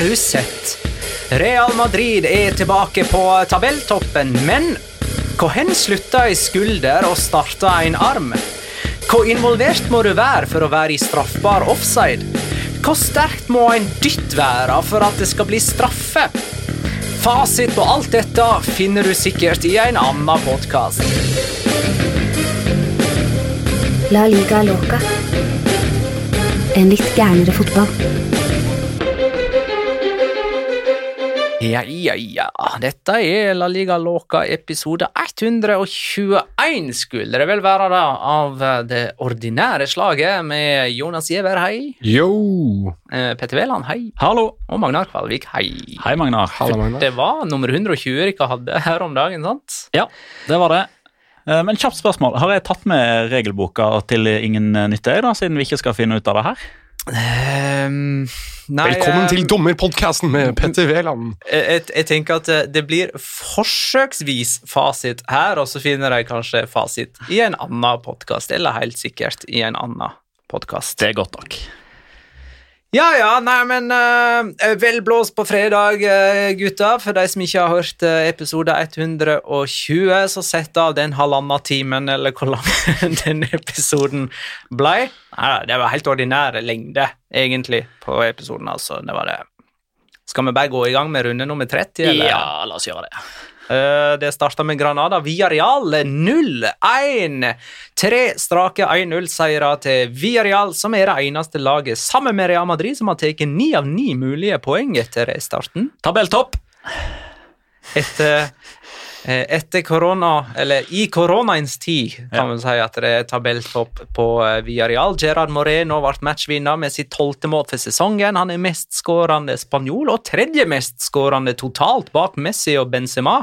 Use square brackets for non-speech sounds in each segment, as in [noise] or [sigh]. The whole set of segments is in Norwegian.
Har du sett? Real Madrid er tilbake på tabelltoppen, men hvor slutta ei skulder og starta en arm? Hvor involvert må du være for å være i straffbar offside? Hvor sterkt må en dytt være for at det skal bli straffe? Fasit på alt dette finner du sikkert i en annen podkast. La liga loca. En litt gærnere fotball. Ja, ja, ja. Dette er La Liga Låka episode 121, skulle det vel være, da, av det ordinære slaget med Jonas Giæver, hei. Yo! Eh, Petter Wæland, hei. Hallo! Og Magnar Kvalvik, hei. Hei, Magnar. Det var nummer 120 dere hadde her om dagen, sant? Ja, det var det. Eh, Men kjapt spørsmål. Har jeg tatt med regelboka til ingen nytte, da, siden vi ikke skal finne ut av det her? Ehm, nei, Velkommen til Dommerpodkasten med Petter Wæland. jeg, jeg tenker at eh, det blir forsøksvis fasit her, og så finner jeg kanskje fasit i en annen podkast, eller helt sikkert i en annen podkast. Det er godt nok. Ja, ja, nei, men uh, vel blåst på fredag, uh, gutta. For de som ikke har hørt uh, episode 120, så sett av den halvannen timen, eller hvor lang [laughs] den episoden ble. Nei, det var helt ordinær lengde, egentlig, på episoden, altså. Det var det. Skal vi bare gå i gang med runde nummer 30, eller? Ja, la oss gjøre det. Eh, Det starta med Granada Villarreal 0-1. Tre strake 1-0-seire til Villarreal, som er det eneste laget sammen med Real Madrid som har tatt ni av ni mulige poeng etter starten. Tabelltopp. Etter, eh, etter korona, eller i koronaens tid, kan vi si at det er tabelltopp på eh, Villarreal. Gerard Moreno ble matchvinner med sitt tolvte mål for sesongen. Han er mestskårende spanjol og tredje mestskårende totalt bak Messi og Benzema.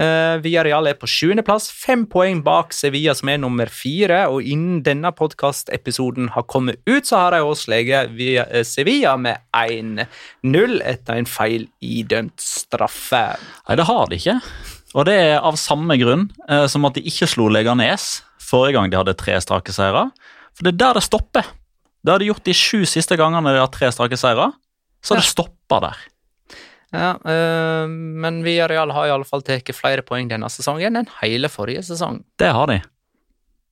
Uh, Villarreal er på sjuendeplass, fem poeng bak Sevilla, som er nummer fire. Og innen denne podkastepisoden har kommet ut, så har de også via eh, Sevilla med 1-0 etter en feil idømt straffe. Nei, det har de ikke. Og det er av samme grunn eh, som at de ikke slo Leganes forrige gang de hadde tre strake seire. For det er der det stopper. Det har de gjort de sju siste gangene de har tre strake seire. Så Ja. det stopper der. Ja, øh, men Villarreal har i alle fall tatt flere poeng denne sesongen enn hele forrige sesong. Det har de.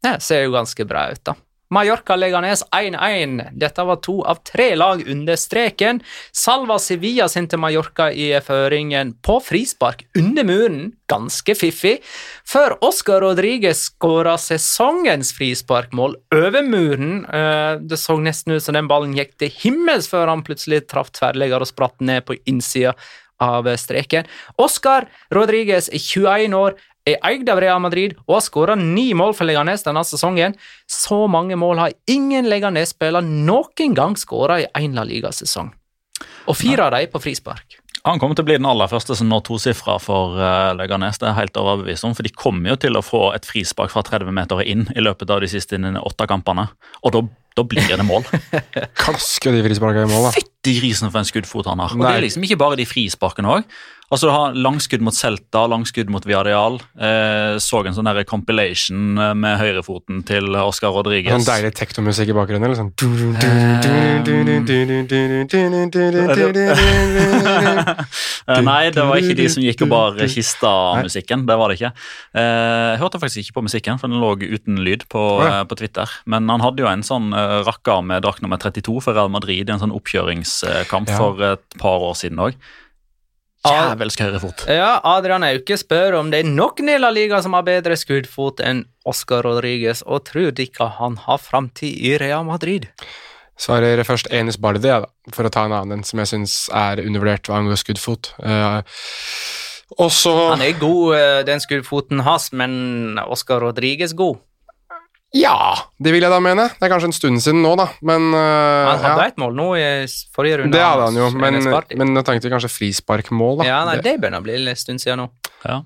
Det ser jo ganske bra ut, da. Mallorca-Leganes 1-1. Dette var to av tre lag under streken. Salva Sevilla sendte Mallorca i føringen på frispark under muren, ganske fiffig, før Oscar Rodriguez skåra sesongens frisparkmål over muren. Eh, det så nesten ut som den ballen gikk til himmels før han plutselig traff tverrlegger og spratt ned på innsida av streken. Oscar Rodriguez er 21 år, er eid av Real Madrid og har skåra ni mål for Leganes denne sesongen. Så mange mål har ingen Leganes-spiller noen gang skåra i en La Liga-sesong. Og fire av dem på frispark. Han kommer til å bli den aller første som når tosifra for uh, Leganes. Det er helt overbevist om, for De kommer jo til å få et frispark fra 30 meter inn i løpet av de siste åtte kampene. Og da, da blir det mål. [laughs] Klasker de frisparkene i mål, da. Fytti grisen for en skuddfot han har. Og det er liksom ikke bare de frisparkene òg. Altså, Du har langskudd mot Celta, langskudd mot Viadial. Eh, så en sånn der compilation eh, med høyrefoten til Oscar Rodriguez. Sånn deilig teknomusikk i bakgrunnen, eller sånn Nei, det var ikke de som gikk og bar Kista-musikken. Det var det ikke. Eh, jeg hørte faktisk ikke på musikken, for den lå uten lyd på, eh, på Twitter. Men han hadde jo en sånn rakka rakker med drakt nummer 32 for Real Madrid i en sånn oppkjøringskamp Ja. for et par år siden òg. Jævelsk høyrefot. Ja, Adrian Auke spør om det er noen i La Liga som har bedre skuddfot enn Oscar Rodriguez, og tror ikke han har framtid i Real Madrid. Svarer først Enis Bardi, ja, for å ta en annen som jeg syns er undervurdert hva angår skuddfot. Uh, også Han er god, eh, den skuddfoten hans, men Oscar Rodriguez god. Ja, det vil jeg da mene. Det er kanskje en stund siden nå, da, men uh, Han hadde ja. et mål nå i forrige runde. Det hadde han jo, men, men nå tenkte vi kanskje frisparkmål, da. ja, nei, Det- det begynner å bli en stund siden nå. Ja.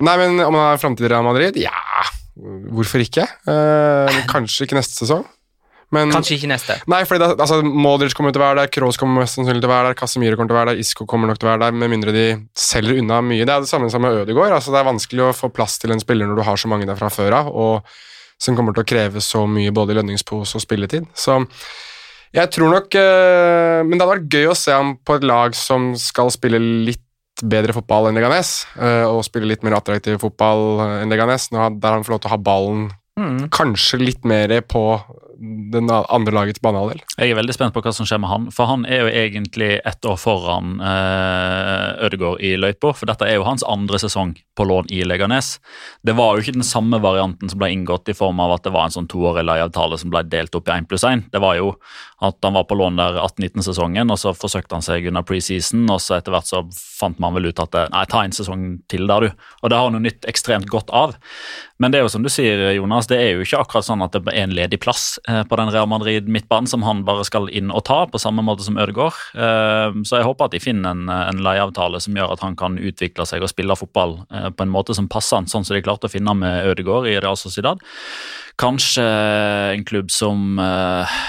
Nei, men om han har framtid i Real Madrid? Ja, hvorfor ikke? Uh, kanskje ikke neste sesong. Men, Kanskje ikke neste. Nei, fordi det, altså, Modric kommer til å være der, Kroos kommer mest sannsynlig til å være der, Casemiro kommer til å være der, Isco kommer nok til å være der, med mindre de selger unna mye. Det er det samme som med Ødegaard. Altså, det er vanskelig å få plass til en spiller når du har så mange der fra før av, og som kommer til å kreve så mye både i lønningspose og spilletid. Så jeg tror nok eh, Men det hadde vært gøy å se ham på et lag som skal spille litt bedre fotball enn Leganes, eh, og spille litt mer attraktiv fotball enn Leganes, der han får lov til å ha ballen Mm. kanskje litt mer på den andre lagets banehalvdel. Jeg er veldig spent på hva som skjer med han, for han er jo egentlig ett år foran eh, Ødegaard i løypa. For dette er jo hans andre sesong på lån i Leganes. Det var jo ikke den samme varianten som ble inngått i form av at det var en sånn toårig leieavtale som ble delt opp i én pluss én. Det var jo at han var på lån der 18-19-sesongen, og så forsøkte han seg under preseason, og så etter hvert så fant man vel ut at det, nei, ta en sesong til der, du. Og det har han jo nytt ekstremt godt av. Men det er jo som du sier, Jonas, det er jo ikke akkurat sånn at det er en ledig plass eh, på den Real Madrid-midtbanen som han bare skal inn og ta, på samme måte som Ødegaard. Eh, Så jeg håper at de finner en, en leieavtale som gjør at han kan utvikle seg og spille fotball eh, på en måte som passer han, sånn som de klarte å finne med Ødegaard i Real Sociedad. Kanskje en klubb som eh,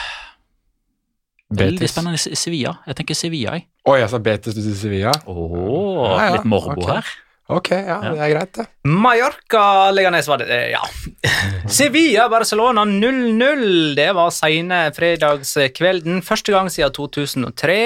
Veldig spennende i Sevilla. Jeg tenker Sevilla, jeg. Oi, jeg sa Betis til Sevilla. Oh, Ja, ja, litt morbo okay. her. Ok, ja, det er greit, det. Mallorca Leganes var det, eh, ja. [laughs] Sevilla Barcelona 0-0. Det var sene fredagskvelden. Første gang siden 2003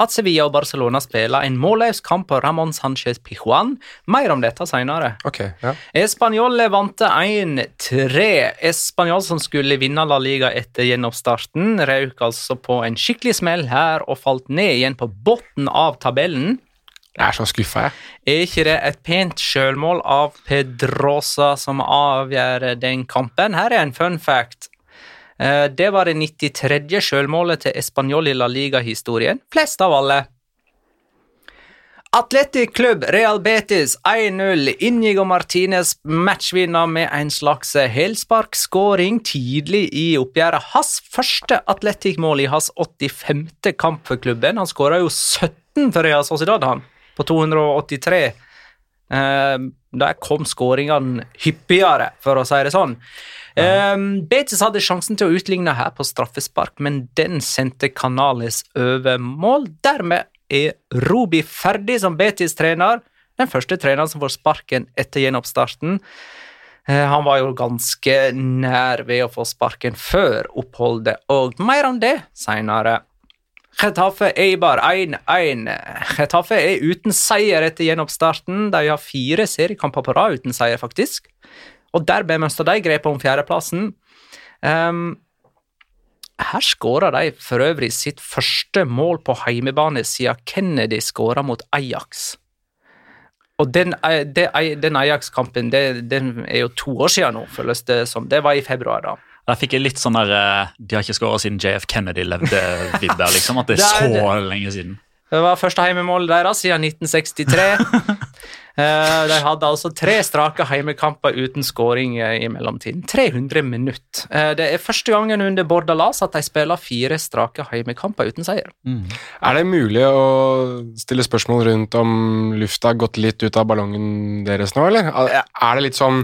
at Sevilla og Barcelona spiller en målløs kamp på Ramón Sánchez Pijuan. Mer om dette senere. Okay, ja. Español vant 1-3. Español som skulle vinne La Liga etter gjenoppstarten, røk altså på en skikkelig smell her og falt ned igjen på bunnen av tabellen. Jeg er så skuffa, jeg. Er ikke det et pent sjølmål av Pedrosa som avgjør den kampen? Her er en fun fact. Eh, Det var det 93. sjølmålet til Español i La Liga-historien. Flest av alle. Atletic Klubb Real Betis 1-0. Inigo Martinez matchvinner med en slags helsparkskåring tidlig i oppgjøret. Hans første Atletic-mål i hans 85. kamp for klubben. Han skåra jo 17 for Real Sociedad, han, på 283. Eh, der kom skåringene hyppigere, for å si det sånn. Eh, Betis hadde sjansen til å utligne her på straffespark, men den sendte Canales over mål. Dermed er Rubi ferdig som Betis-trener. Den første treneren som får sparken etter gjenoppstarten. Eh, Han var jo ganske nær ved å få sparken før oppholdet, og mer om det seinere. Getafe Eibar 1-1. Getafe er uten seier etter gjenoppstarten. De har fire seriekamper på rad uten seier, faktisk. Og der mista de grepet om fjerdeplassen. Um, Her skåra de for øvrig sitt første mål på heimebane siden Kennedy skåra mot Ajax. Og den, eh, den Ajax-kampen den er jo to år siden nå, føles det som. Det var i februar, da. Der fikk jeg litt sånn der eh, De har ikke skåra siden JF Kennedy levde-vibber, liksom. At det Det er [laughs] så det. lenge siden. Det var første heimemålet deres siden 1963. [laughs] Eh, De hadde altså tre strake heimekamper uten skåring eh, i mellomtiden. 300 minutter. Eh, Det er første gangen under Bordalas at de spiller fire strake heimekamper uten seier. Er det mulig å stille spørsmål rundt om lufta har gått litt ut av ballongen deres nå, eller? Er det litt sånn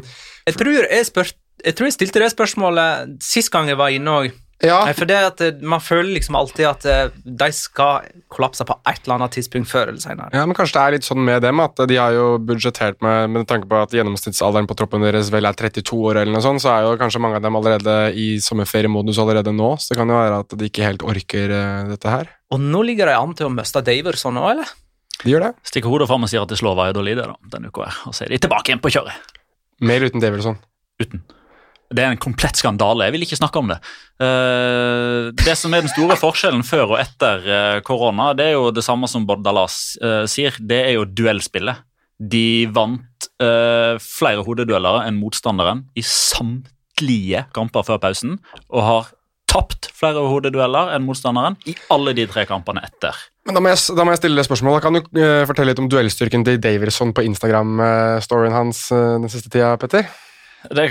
Jeg tror jeg, spør, jeg, tror jeg stilte det spørsmålet sist gang jeg var inne òg. Ja, For det at eh, man føler liksom alltid at eh, de skal kollapse på et eller annet tidspunkt før eller senere. ja, men kanskje det er litt sånn med dem at de har jo budsjettert med med tanke på at gjennomsnittsalderen på troppen deres vel er 32 år, eller noe sånt, så er jo kanskje mange av dem allerede i sommerferiemodus allerede nå, så det kan jo være at de ikke helt orker eh, dette her. Og nå ligger de an til å miste Daverson òg, eller? De gjør det. Stikker hodet fram og sier at de slår Valladolid da, denne uka, og så er de tilbake igjen på kjøret. Mer uten Daverson. Uten. Det er en komplett skandale. Jeg vil ikke snakke om det. Eh, det som er den store forskjellen før og etter eh, korona, det er jo det samme som Bordalas eh, sier. Det er jo duellspillet. De vant flere hodedueller enn motstanderen i samtlige kamper før pausen, og har tapt flere hodedueller enn motstanderen i alle de tre kampene etter. Men da må, jeg, da må jeg stille spørsmål. Kan du fortelle litt om duellstyrken til Davidson på Instagram-storyen hans den siste tida, Petter? Det,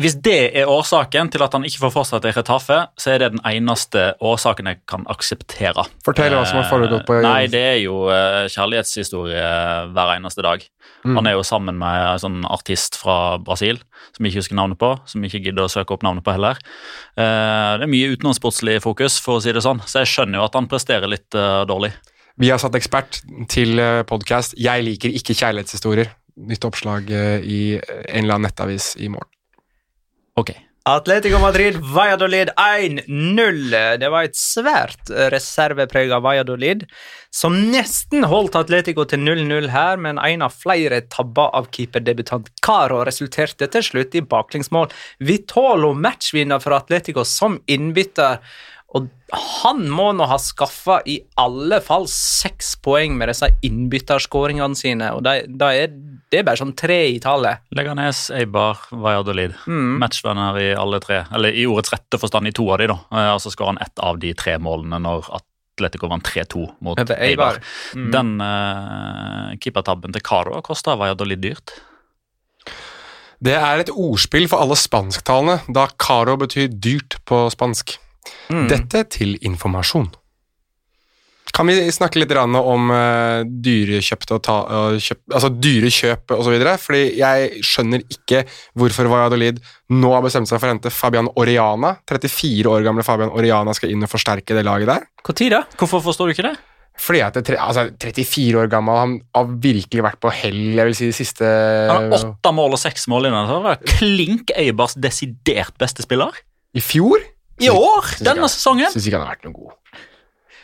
hvis det er årsaken til at han ikke får fortsette i Retafe, så er det den eneste årsaken jeg kan akseptere. Fortell hva som har foregått på Eh, Nei, det er jo eh, kjærlighetshistorie hver eneste dag. Mm. Han er jo sammen med en sånn artist fra Brasil som jeg ikke husker navnet på. Som jeg ikke gidder å søke opp navnet på heller. Eh, Det er mye utenomsportslig fokus, for å si det sånn, så jeg skjønner jo at han presterer litt dårlig. Vi har satt ekspert til podkast 'Jeg liker ikke kjærlighetshistorier'. Nytt oppslag eh, i en eller annen nettavis i morgen. Ok. Atletico Madrid, Valladolid 1-0. Det var et svært reserveprega Valladolid, som nesten holdt Atletico til 0-0 her, men en av flere tabber av keeperdebutant Caro resulterte til slutt i baklengsmål. Vitolo matchvinner for Atletico som innbytter, og han må nå ha skaffa i alle fall seks poeng med disse innbytterskåringene sine, og det, det, er, det er bare sånn tre i tallet. Leganes, Eibar, Valladolid. Matchvenner i alle tre. Eller i ordets rette forstand i to av de, da. Eh, Og så skårer han ett av de tre målene når Atletico vant 3-2 mot Eibar. Eibar. Mm. Den uh, keepertabben til Caro kosta Valladolid dyrt. Det er et ordspill for alle spansktalende, da caro betyr dyrt på spansk. Dette til informasjon. Kan vi snakke litt om uh, dyrekjøpte og ta, og kjøp, altså dyre kjøp osv.? Fordi jeg skjønner ikke hvorfor Valladolid nå har bestemt seg for å hente Fabian Oriana. 34 år gamle Fabian Oriana skal inn og forsterke det laget der. Når da? Hvorfor forstår du ikke det? Fordi at det, altså, 34 år gammel, han har virkelig vært på hell, jeg vil si, de siste Han har åtte mål og seks mål innan. Klink Eibars desidert beste spiller. I fjor? I år! Denne sesongen. Syns ikke han har vært noe god.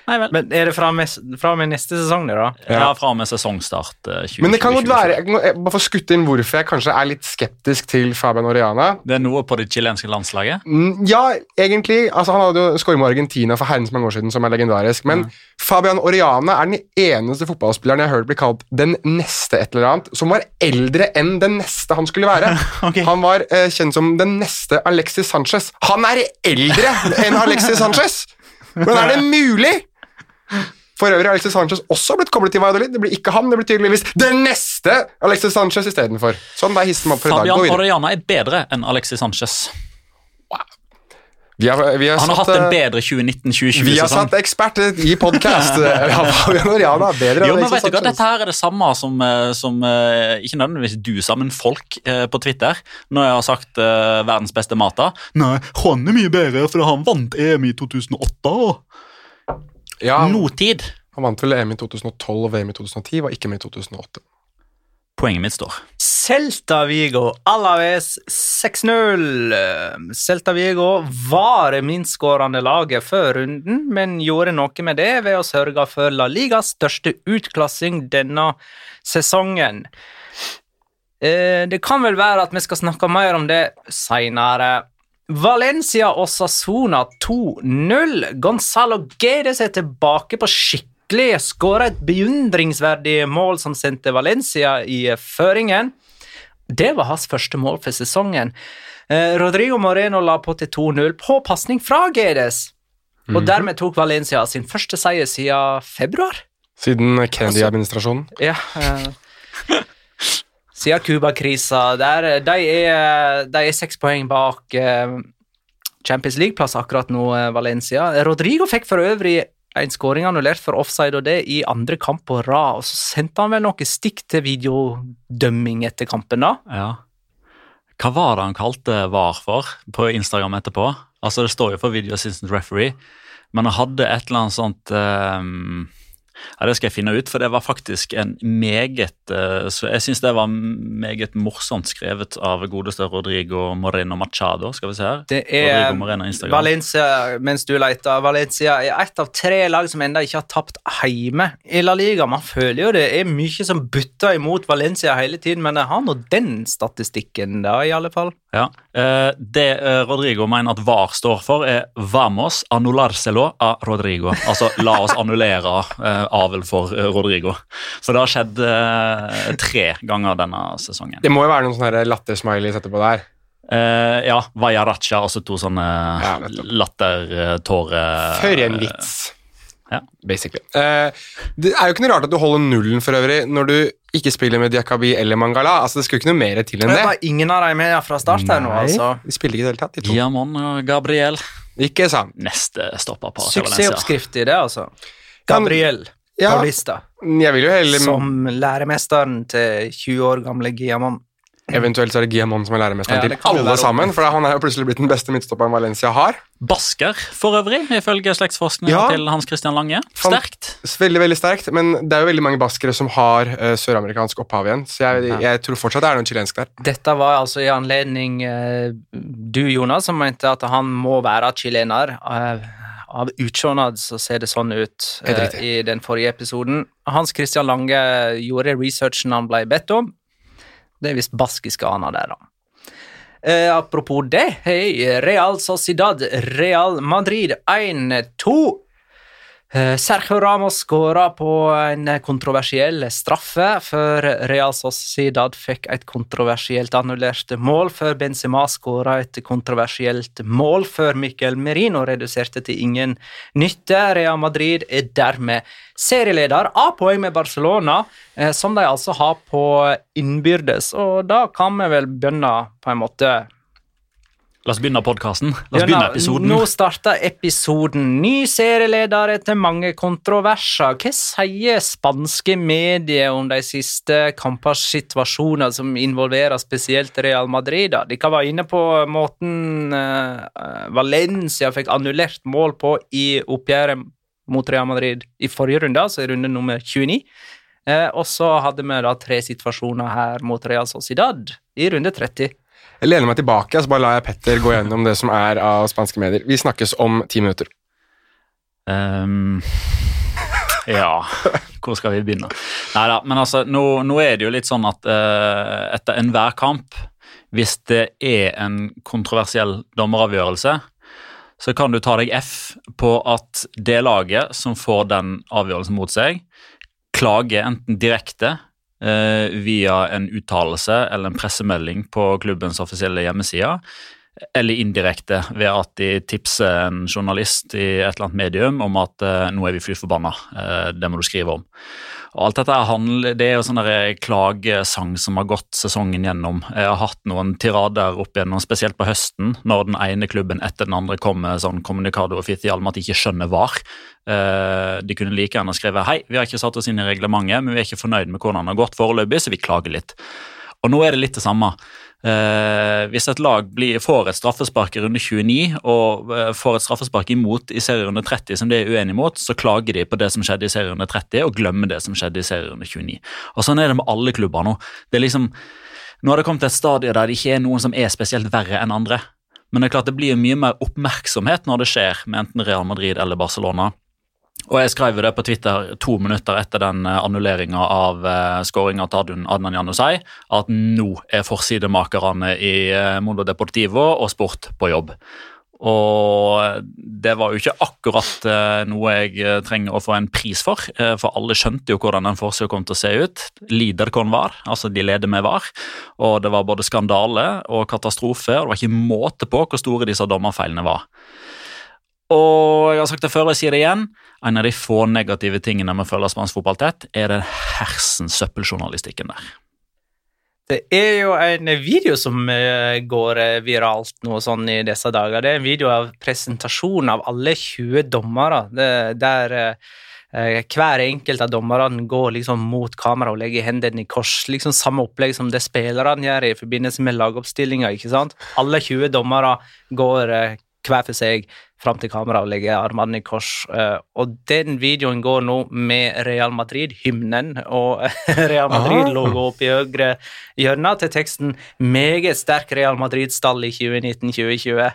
Nei vel. Men er det fra, mes- fra og med neste sesong, det, da? Ja, fra og med sesongstart Uh, 20, Men det kan godt være, jeg må jeg bare få skutt inn hvorfor jeg kanskje er litt skeptisk til Fabian Oriana. Det er noe på det chilenske landslaget. Mm, Ja, egentlig. altså Han hadde jo skåret med Argentina for herrens mange år siden, som er legendarisk. Men Fabian Oriana er den eneste fotballspilleren jeg har hørt bli kalt den neste et eller annet, som var eldre enn den neste han skulle være. [laughs] okay. Han var uh, kjent som den neste Alexis Sanchez. Han er eldre enn Alexis Sanchez! [laughs] Hvordan er det mulig? For øvrig har Alexis Sanchez også blitt koblet til Valladolid. Det blir ikke han, det blir tydeligvis den neste Alexis Sanchez istedenfor. Sånn, der hisser man opp for i dag. Fabian. Orellana er bedre enn Alexis Sanchez. Vi har, vi har Han har satt, hatt en eh, bedre 2019-2020-sesong. satt ekspert i [laughs] podkast. Ja, Fabian bedre Jo, men vet du hva. Dette her er det samme som, eh, som eh, ikke nødvendigvis du sa, men folk eh, på Twitter. Når jeg har sagt uh, verdens beste Mata. Nei, han er mye bedre, for han vant EM i 2008. Ja, Notid. han vant vel EM i 2012 og VM i 2010, var ikke med i 2008. Poenget mitt står. Celta Vigo, Alaves 6-0. Celta Vigo var det minstskårende laget før runden, men gjorde noe med det ved å sørge for La Ligas største utklassing denne sesongen. Eh, Det kan vel være at vi skal snakke mer om det seinere. Valencia og Sassona 2-0. Gonzalo Guedes er tilbake på skikkelig. Skåra et beundringsverdig mål som sendte Valencia i føringen. Det var hans første mål for sesongen. Eh, Rodrigo Moreno la på til 2-0 på pasning fra Guedes. Og dermed tok Valencia sin første seier siden februar. Siden Kennedy-administrasjonen. Ja. eh, [laughs] siden Cuba-krisa. Der, De, er- de er seks poeng bak eh, Champions League-plass akkurat nå, eh, Valencia. Rodrigo fikk for øvrig en skåring annullert for offside, og det i andre kamp på rad. Og så sendte han vel noe stikk til videodømming etter kampen, da. Ja. Hva var det han kalte VAR for på Instagram etterpå? Altså Det står jo for Video Assistant Referee, men han hadde et eller annet sånt ehm, ja, Det skal jeg finne ut, for det var faktisk en meget eh, så Jeg syns det var meget morsomt skrevet av godeste Rodrigo Moreno Machado. Skal vi se her. Det er Moreno Valencia, mens du leter, Valencia er ett av tre lag som ennå ikke har tapt hjemme i La Liga. Man føler jo det er mye som butter imot Valencia hele tiden, men jeg har nå den statistikken, da, i alle fall. Ja. Eh, det eh, Rodrigo mener at VAR står for, er 'vamos annulárselo a Rodrigo'. Altså 'la oss annullere eh, avl for Rodrigo'. Så det har skjedd tre ganger denne sesongen. Det må jo være noen sånne latter-smileys etterpå der. Ja, ja, Vajaracha, altså to sånne Ja, lattertårer For en vits. Ja. Basically. Uh, det er jo ikke noe rart at du holder nullen for øvrig når du ikke spiller med Diakabi eller Mangala. Altså, Det skulle ikke noe mer til enn Det det. var ingen av dem med fra start her nå, altså. De spiller ikke i det hele tatt, de to. Giamon og Gabriel. Ikke sant. Neste stopperpar til Valencia. Suksessoppskrift i det, altså. Gabriel Ja. Paulista, Jeg vil jo heller som læremesteren til 20 år gamle Giamon. Eventuelt så er det Guillamon som er læremesteren Ja, til alle sammen, for han er jo plutselig blitt den beste midtstopperen Valencia har. Basker, for øvrig, ifølge slektsforskninga Ja. til Hans Christian Lange. Sterkt. Veldig, veldig sterkt, men det er jo veldig mange baskere som har uh, søramerikansk opphav igjen, så jeg, jeg tror fortsatt det er noen chilensk der. Dette var altså i anledning uh, du, Jonas, som mente at han må være chilener. Uh, av utseendet så ser det sånn ut eh, i den forrige episoden. Hans Christian Lange gjorde researchen han ble bedt om. Det er visst baskiske aner der, da. Eh, apropos det, hei, Real Sociedad, Real Madrid 1-2. Eh, Sergio Ramos skåra på en kontroversiell straffe, før Real Sociedad fikk et kontroversielt annullert mål, før Benzema skåra et kontroversielt mål, før Miquel Merino reduserte til ingen nytte. Real Madrid er dermed serieleder av poeng med Barcelona, eh, som de altså har på innbyrdes, og da kan vi vel begynne på en måte La oss begynne podkasten. La oss begynne episoden. nå starter episoden. Ny serieleder etter mange kontroverser. Hva sier spanske medier om de siste kampers situasjoner som involverer spesielt Real Madrid? da? Dere var inne på måten eh, Valencia fikk annullert mål på i oppgjøret mot Real Madrid i forrige runde, altså i runde nummer 29. Eh, og så hadde vi da tre situasjoner her mot Real Sociedad i runde 30. Jeg lener meg tilbake, så bare lar jeg Petter gå gjennom det som er av spanske medier. Vi snakkes om ti minutter. Um, ja, hvor skal vi begynne? Neida, men altså, nå, nå er det jo litt sånn at uh, etter enhver kamp, hvis det er en kontroversiell dommeravgjørelse, så kan du ta deg F på at det laget som får den avgjørelsen mot seg, klager enten direkte via en uttalelse eller en pressemelding på klubbens offisielle hjemmeside, eller indirekte ved at de tipser en journalist i et eller annet medium om at eh, nå er vi fly forbanna, eh, det må du skrive om. Og alt dette handler, Det er jo sånn der klagesang som har gått sesongen gjennom. Jeg har hatt noen tirader opp igjennom, spesielt på høsten, når den ene klubben etter den andre kom med sånn kommunikado offisial om at de ikke skjønner VAR. Eh, de kunne like gjerne skrevet hei, vi har ikke satt oss inn i reglementet, men vi er ikke fornøyd med hvordan det har gått foreløpig, så vi klager litt. Og nå er det litt det samme. Eh, hvis et lag blir, får et straffespark i runde 29 og eh, får et straffespark imot i serierunde 30 som de er uenige mot, så klager de på det som skjedde i serierunde 30 og glemmer det som skjedde i serierunde 29. Og Sånn er det med alle klubber nå. Det er liksom, nå har det kommet til et stadie der det ikke er noen som er spesielt verre enn andre. Men det er klart det blir mye mer oppmerksomhet når det skjer med enten Real Madrid eller Barcelona. Og jeg skrev det på Twitter to minutter etter den annulleringa av uh, skåringa til Adnan Janusai, at nå er forsidemakerne i uh, Mondo Deportivo og Sport på jobb. Og det var jo ikke akkurat noe jeg trenger å få en pris for, for alle skjønte jo hvordan den forsida kom til å se ut. Lider kon var, altså de leder med var. Og det var både skandale og katastrofe, og det var ikke måte på hvor store disse dommerfeilene var. Og jeg har sagt det før, og jeg sier det igjen, en av de få negative tingene med å følge spansk fotball tett, er den hersens søppeljournalistikken der. Det er jo en video som eh, går eh, viralt nå sånn i disse dager. Det er en video av presentasjon av alle 20 dommere, der eh, hver enkelt av dommerne går liksom mot kamera og legger hendene i kors. Liksom Samme opplegg som det spillerne gjør i forbindelse med lagoppstillinga. Alle 20 dommere går hver for seg fram til kamera og legger armene i kors. Uh, og den videoen går nå med Real Madrid-hymnen og [laughs] Real Madrid-logo opp i høyre hjørne til teksten 'Meget sterk Real Madrid-stall i 2019-2020'.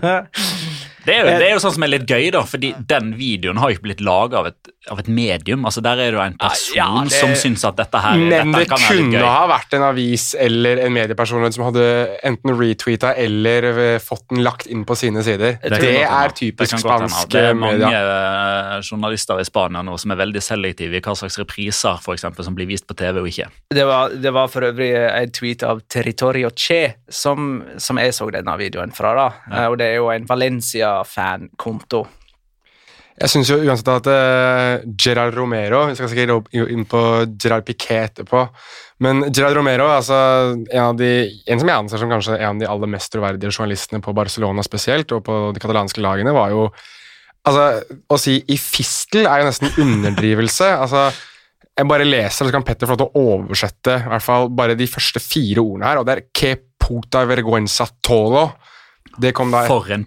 [laughs] Det er, jo, det er, jo, sånn som er litt gøy, da, fordi den videoen har jo ikke blitt laga av, av, et medium. altså Der er det jo en person ja, det, som syns at dette her Men dette det kunne ha vært en avis eller en medieperson som hadde enten retweeta eller eh, fått den lagt inn på sine sider. Det, det er typisk spansk Det er mange media. Eh, journalister i Spania nå som er veldig selektive i hva slags repriser for eksempel, som blir vist på TV og ikke. Det var, det var for øvrig en tweet av Territorio Che som, som jeg så denne videoen fra. da, ja. og det er jo en Valencia Valencia-fankonto. Jeg syns jo uansett at uh, Gerard Romero Vi skal sikkert inn på Gerard Piquet etterpå. Men Gerard Romero, altså en, av de, en som jeg anser som kanskje en av de aller mest troverdige journalistene på Barcelona spesielt, og på de katalanske lagene, var jo Altså, Å si i fistel er jo nesten underdrivelse. [laughs] altså jeg bare leser, så kan Petter få lov til å oversette i hvert fall bare de første fire ordene her. og Det er «que puta vergüenza tolo». Det kom da For en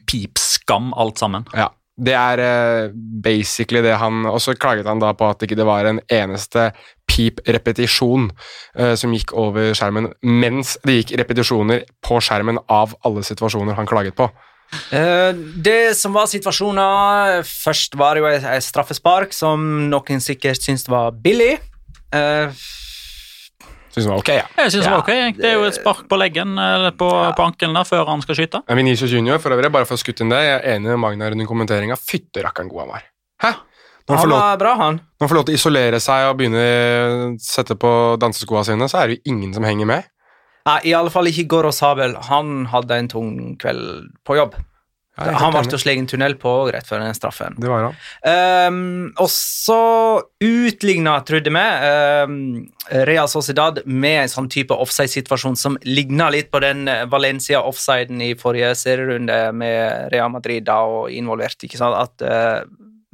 pipskam, alt sammen. Ja. Det er uh, basically det han Og så klaget han da på at ikke det var en eneste pip-repetisjon uh, som gikk over skjermen, mens det gikk repetisjoner på skjermen av alle situasjoner han klaget på. Uh, det som var situasjoner Først var det jo et straffespark som noen sikkert syntes var billig. Uh, Syns han var ok, ja. Jeg synes ja. det var ok. Det er jo et spark på leggen eller på, ja. på ankelen der før han skal skyte. Ja, Vinicius Junior, for øvrig, bare for å skutte inn det, jeg er enig med Magnar under kommenteringa. Fytte rakkeren god han var. Hæ? Når han, han var bra, han. Når han får lov til å isolere seg og begynne å sette på danseskoa sine, så er det jo ingen som henger med. Nei, i alle fall ikke Goro Sabel. Han hadde en tung kveld på jobb. Ja, han ble jo en tunnel på rett før den straffen. Det var han. Um, og så utligna, trodde vi, um, Real Sociedad med en sånn type offside-situasjon som ligna litt på den Valencia-offsiden i forrige serierunde med Real Madrid da, og involvert. ikke sant, at uh,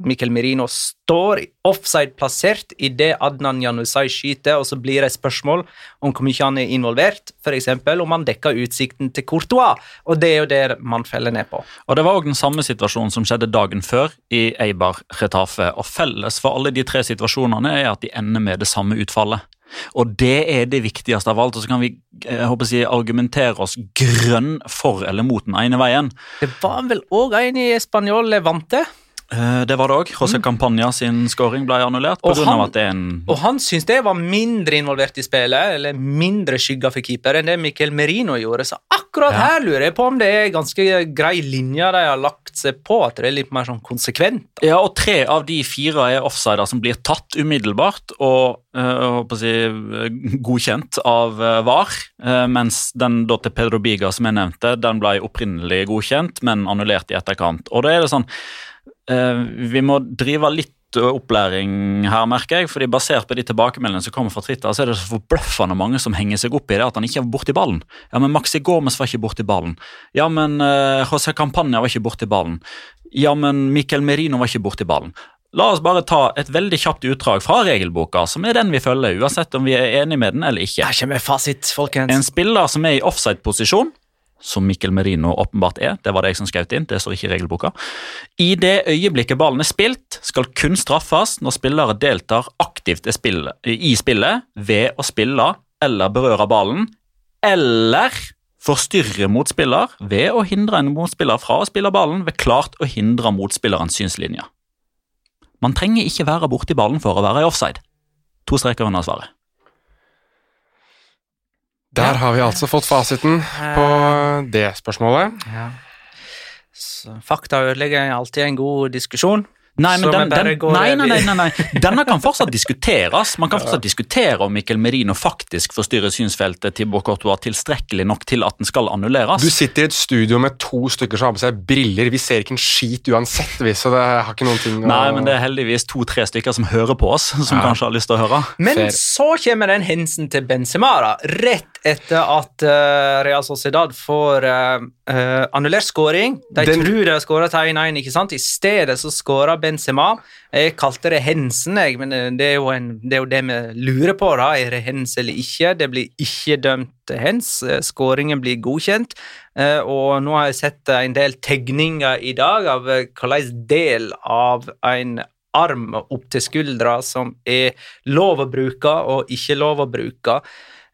Mikkel Merino står offside plassert idet Adnan Janusai skyter, og så blir det et spørsmål om hvor mye han er involvert, f.eks. om han dekker utsikten til Courtois, og det er jo det man feller ned på. Og Det var òg den samme situasjonen som skjedde dagen før i Eibar Retafe, og felles for alle de tre situasjonene er at de ender med det samme utfallet. Og det er det viktigste av alt. Og så kan vi jeg håper jeg, argumentere oss grønn for eller mot den ene veien. Det var vel òg en i Spanjol Levante? Eh, det var det òg. José mm. Campagna sin scoring ble annullert. På grunn av at det er en... Og han syns det var mindre involvert i spillet, eller mindre skygga for keeper, enn det Miquel Merino gjorde. Så akkurat ja. her lurer jeg på om det er ganske grei linje de har lagt seg på, at det er litt mer sånn konsekvent. Ja, og tre av de fire er offsider som blir tatt umiddelbart og uh, si, godkjent av uh, VAR, mens den da til Pedro Biga som jeg nevnte, den ble opprinnelig godkjent, men annullert i etterkant. Og da er det sånn Eh, vi må drive litt opplæring her, merker jeg. fordi Basert på de tilbakemeldingene som kommer fra Twitter, så er det så forbløffende mange som henger seg opp i det at han ikke var borti ballen. Ja, men Maxi Gomez var ikke borti ballen. Ja, men uh, José Campagna var ikke borti ballen. Ja, men Miquel Merino var ikke borti ballen. La oss bare ta et veldig kjapt utdrag fra regelboka, som er den vi følger, uansett om vi er enig med den eller ikke. Her kommer fasit, folkens. En spiller som er i offside-posisjon, som Mikkel Merino åpenbart er. Det var det jeg som skrev inn, det står ikke i regelboka. I det øyeblikket ballen er spilt, skal kun straffes når spillere deltar aktivt i spillet ved å spille eller berøre ballen, eller forstyrre motspiller ved å hindre en motspiller fra å spille ballen ved klart å hindre motspillerens synslinje. Man trenger ikke være borti ballen for å være i offside. To streker under svaret. Der har vi altså fått fasiten på det spørsmålet. Ja. Fakta ødelegger alltid en god diskusjon. Nei, men den, den, nei, nei, nei, nei, nei. Denne kan fortsatt diskuteres. Man kan fortsatt diskutere om Mikkel Merino faktisk forstyrrer synsfeltet til Courtois tilstrekkelig nok til at den skal annulleres. Du sitter i et studio med to stykker som har på seg briller. Vi ser ikke en skit uansett, vi, så det har ikke noen ting å Nei, men det er heldigvis to-tre stykker som hører på oss, som Ja. kanskje har lyst til å høre. Men Fair. så kommer den hensen til Benzema, da. Rett etter at uh, Real Sociedad får uh, uh, annullert skåring. De Den- tror de har skåra til 1-1, ikke sant? I stedet så skåra Benzema. Jeg kalte det Hensen, jeg, men det er, en, det er jo det vi lurer på. da, Er det hens eller ikke? Det blir ikke dømt hens. Skåringen blir godkjent. Og nå har jeg sett en del tegninger i dag av hvilken del av en arm opp til skuldra som er lov å bruke og ikke lov å bruke.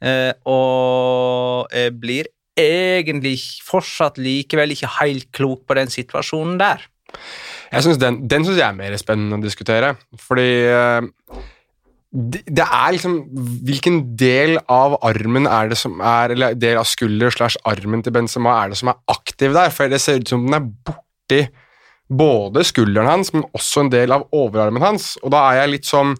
Eh, og jeg blir egentlig fortsatt likevel ikke helt klok på den situasjonen der. Jeg synes Den, den synes jeg er mer spennende å diskutere. Fordi eh, det er liksom Hvilken del av armen er det som er Eller del av skulder slash armen til Benzema er det som er aktiv der? For det ser ut som den er borti både skulderen hans, men også en del av overarmen hans. Og da er jeg litt sånn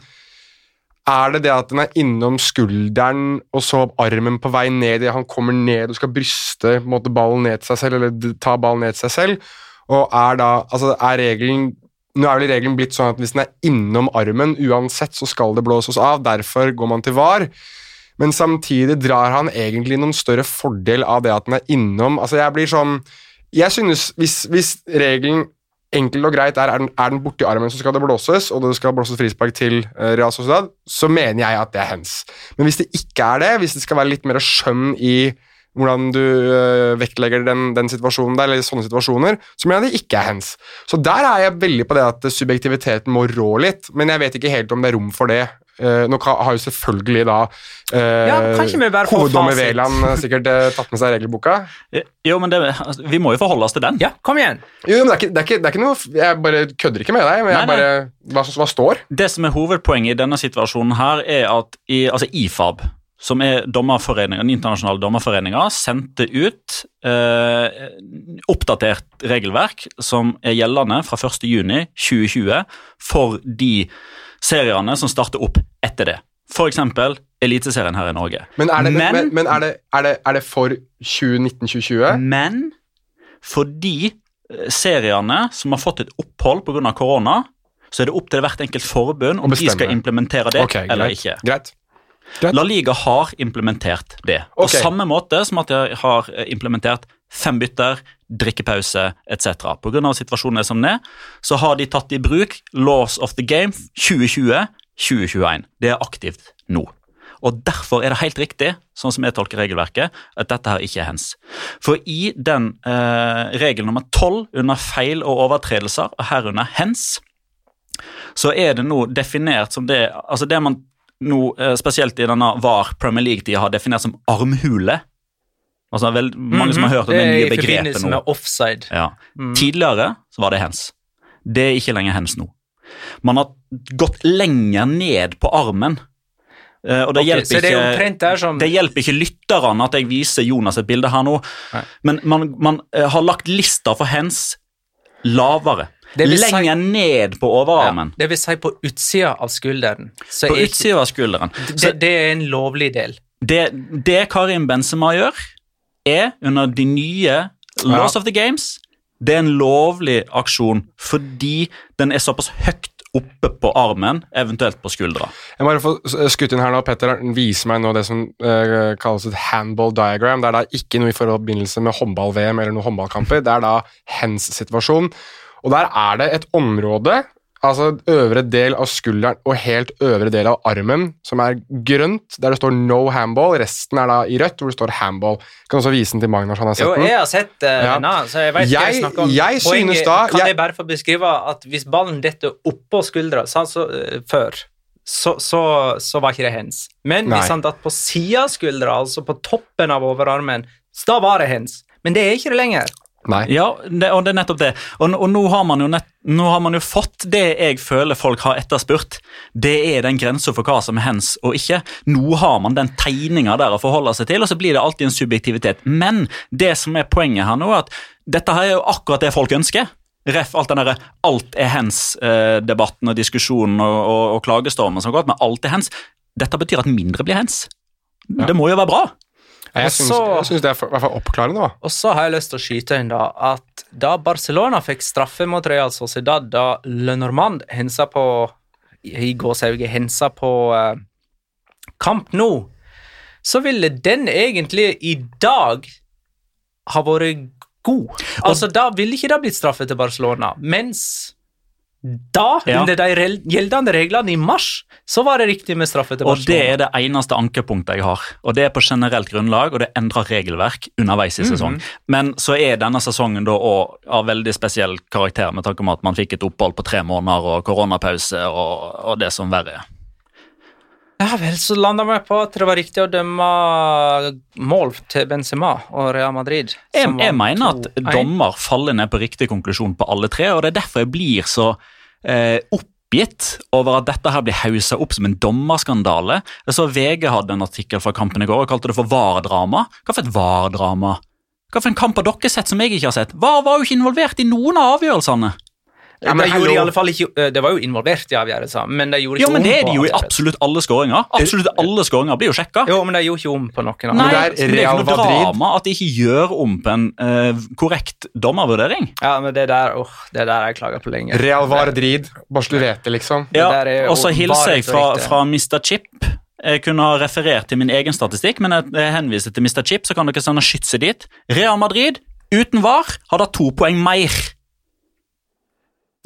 Er det det at den er innom skulderen og så armen på vei ned i Han kommer ned og skal bryste måte, ballen ned til seg selv, eller ta ballen ned til seg selv? Og er da Altså, er regelen Nå er vel regelen blitt sånn at hvis den er innom armen, uansett så skal det blåses av, derfor går man til VAR. Men samtidig drar han egentlig noen større fordel av det at den er innom. Altså, jeg blir sånn Jeg synes Hvis, hvis regelen enkelt og greit er, er den, er den borti armen, så skal det blåses, og det skal blåses frispark til eh, Real Sociedad, så mener jeg at det er hens. Men hvis det ikke er det, hvis det skal være litt mer skjønn i hvordan du øh, vektlegger den, den situasjonen der, eller sånne situasjoner, så mener jeg det ikke er hens. Så der er jeg veldig på det at subjektiviteten må rå litt, men jeg vet ikke helt om det er rom for det. Eh, nå har jo selvfølgelig da uh, Ja? Veland eh, sikkert uh, tatt med seg regelboka. Jo, men det, altså, Vi må jo forholde oss til den. Ja, kom igjen! Jo, men det er, ikke, det, er ikke, det er ikke noe Jeg bare kødder ikke med deg, men Nei, jeg bare hva, hva står? Det som er hovedpoenget i denne situasjonen, her er at i, altså IFAB, som er dommerforeningen, den internasjonale dommerforeninga, sendte ut eh, oppdatert regelverk som er gjeldende fra 1.6.2020 for de seriene som starter opp etter det. F.eks. Eliteserien her i Norge. Men er det, men, Men- men, er, det, er, det, er det for 2019-2020? Men fordi eh, seriene som har fått et opphold pga. korona, så er det opp til hvert enkelt forbund om de skal implementere det okay, eller greit. ikke. Greit. La Liga har implementert det. På samme måte som at de har eh, implementert fem bytter, drikkepause etc. Pga. situasjonen er som den er, så har de tatt i bruk Laws of the Game 2020-2021. Det er aktivt nå. Og Derfor er det helt riktig, sånn som jeg tolker regelverket, at dette her ikke er hens. For i den eh, regel nummer tolv under feil og overtredelser, og herunder hens, så er det nå definert som det Altså det man nå, eh, spesielt i denne VAR Premier League-tida, har definert som armhule. Altså vel, Mange som har hørt om det, nye begrepet nå. med offside. Ja. Mm. Tidligere så var det hens. Det er ikke lenger hens nå. Man har gått lenger ned på armen. Eh, og det, okay, hjelper ikke, det som det hjelper ikke lytterne at jeg viser Jonas et bilde her nå, Nei. men man, man eh, har lagt lista for hens lavere. Lenger si- ned på overarmen. Det vil si på utsida av skulderen. Så På utsida av skulderen. Så det, det er en lovlig del. det, det Karim Benzema gjør, er under de nye Laws of the Games Det er en lovlig aksjon fordi den er såpass høyt oppe på armen, eventuelt på skuldra. Jeg må bare få skutt inn her nå, Petter viser meg nå det som uh, kalles et handball diagram. Det er da ikke noe i forbindelse med håndball-VM eller noen håndballkamper. Det er da hens situasjon. Og der er det et område, altså øvre del av skulderen og helt øvre del av armen, som er grønt, der det står 'no handball'. Resten er da i rødt, hvor det står 'handball'. Jeg kan også vise den til Magnus, han har sett Jo, jeg har sett uh, Ja. denne, så jeg vet hva jeg Jeg- snakker om. jeg Poenget- synes da- Kan jeg- jeg bare få beskrive at hvis ballen detter oppå skuldra, så, så, uh, før, så, så, så var ikke det hens. Men Nei. hvis han datt på sida av skuldra, altså på toppen av overarmen, så da var det hens. Men det er ikke det lenger. Nei. Ja, det, og det er nettopp det. Og, og nå, har nett, nå har man jo fått det jeg føler folk har etterspurt. Det er den grensa for hva som er hens og ikke. Nå har man den tegninga der å forholde seg til, og så blir det alltid en subjektivitet. Men det som er poenget her nå, er at dette her er jo akkurat det folk ønsker. Ref alt den der alt er hens-debatten og diskusjonen og, og, og klagestormen som har gått, men alt er hens. Dette betyr at mindre blir hens. Det må jo være bra. Jeg syns, det er for, i hvert fall oppklarende. da. Og så har jeg lyst til å skyte inn da, at da Barcelona fikk straffe mot Real Sociedad, da Le Normand hensa på i gåsehauget hensa på eh, Kamp nå, så ville den egentlig i dag ha vært god. Altså, Da ville ikke det blitt straffe til Barcelona, mens da, Ja. under de gjeldende reglene i mars, så var det riktig med straffe til Og det er det eneste ankepunktet jeg har. Og det er på generelt grunnlag, og det endrer regelverk underveis i sesong. Men så er denne sesongen da òg av veldig spesiell karakter, med tanke på at man fikk et opphold på tre måneder og koronapause og, og det som verre er. Ja vel, så landa vi på at det var riktig å dømme mål til Benzema og Real Madrid. Jeg, jeg mener at dommer faller ned på riktig konklusjon på alle tre, og det er derfor jeg blir så eh, oppgitt over at dette her blir hausa opp som en dommerskandale. Jeg så VG hadde en artikkel fra kampen i går og kalte det for VAR-drama. Hva for et VAR-drama? Hva for en kamp har dere sett som jeg ikke har sett? VAR var jo ikke involvert i noen av avgjørelsene. Ja, men de gjorde i alle fall ikke, eh, det var jo involvert i avgjørelser, men de gjorde ikke Ja, men om det er på de jo i absolutt alle skåringer. Absolutt alle skåringer blir jo sjekka. Jo, men de gjorde ikke om på noen av Nei, det er det er ikke noe drama at de ikke gjør om på en uh, korrekt dommervurdering. Ja, men det der, åh, det der har jeg klaga på lenge. Real Vardrid, bare så du vet det, liksom. Ja, jo og så hilser jeg fra, fra Mr. Chip. Jeg kunne ha referert til min egen statistikk, men jeg jeg henviser til Mr. Chip, så kan dere sende skytset dit. Real Madrid uten VAR har da to poeng mer.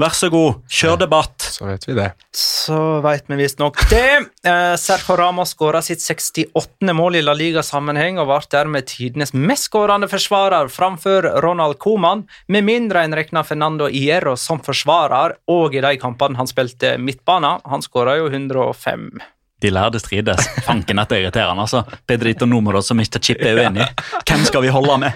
Vær så god, kjør debatt. Så vet vi det. Så veit vi visstnok det. Eh, Sergio Ramos skåra sitt 68. mål i La Liga-sammenheng og ble dermed tidenes mest skårende forsvarer framfor Ronald Coman, med mindre en regna Fernando Hierro som forsvarer, og i de kampene han spilte midtbane. Han skåra jo 105. De lærde strides. Fanken, dette er irriterende. altså. Pedrito Números som Mr. Chip er uenige. Hvem skal vi holde med?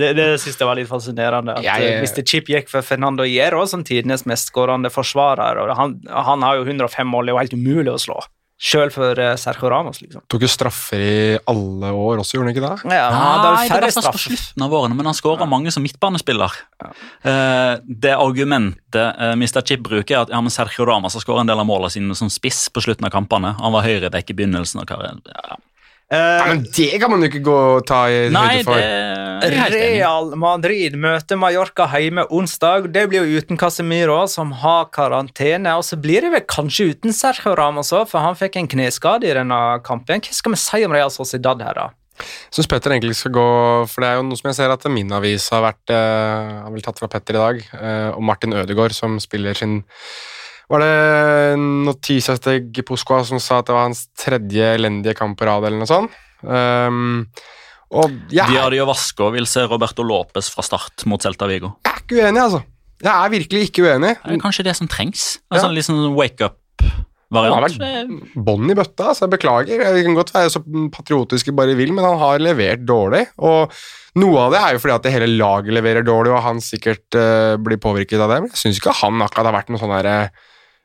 Det, det synes jeg var litt fascinerende. At Jeg- jeg... Mr. Chip gikk for Fernando Hierro som tidenes mestskårende forsvarer. og han, han har jo 105 mål, det er jo helt umulig å slå. Sjøl for eh, Sergio Ramos, liksom. Tok jo straffer i alle år også, gjorde han ikke det? Ja, Nei, det færre var først på slutten av årene, men han skåra mange som midtbanespiller. Eh, det argumentet uh, Mr. Chip bruker, er at ja, men Sergio Ramos har skåra en del av målene sine som spiss på slutten av kampene. Han var høyreback i begynnelsen av karrieren. Ja. Nei, men det kan man jo ikke gå og ta i Nei, høyde for. det i. Real Madrid møter Mallorca hjemme onsdag. Det blir jo uten Casemiro, som har karantene. Og så blir det vel kanskje uten Sergio Ramos òg, for han fikk en kneskade i denne kampen. Hva skal vi si om Real Sociedad her, da? Jeg Syns Petter egentlig skal gå For det er jo noe som jeg ser at min avis har vært eh, Har vel tatt fra Petter i dag, eh, og Martin Ødegaard, som spiller sin Var det Notisa de Poskoa som sa at det var hans tredje elendige kamp på rad, eller noe sånt? Um, og er- Diadio Vasco vil se Roberto Lopez fra start mot Celta Vigo. jeg er ikke uenig, altså. Jeg er virkelig ikke uenig. Det er kanskje det som trengs. Ja. En sånn wake Han har vært bånn i bøtta, så jeg beklager. Jeg kan godt være så patriotisk jeg bare vil, men han har levert dårlig. Og noe av det er jo fordi at det hele laget leverer dårlig, og han sikkert uh, blir påvirket av det. Men jeg syns ikke han akkurat har vært noe sånn derre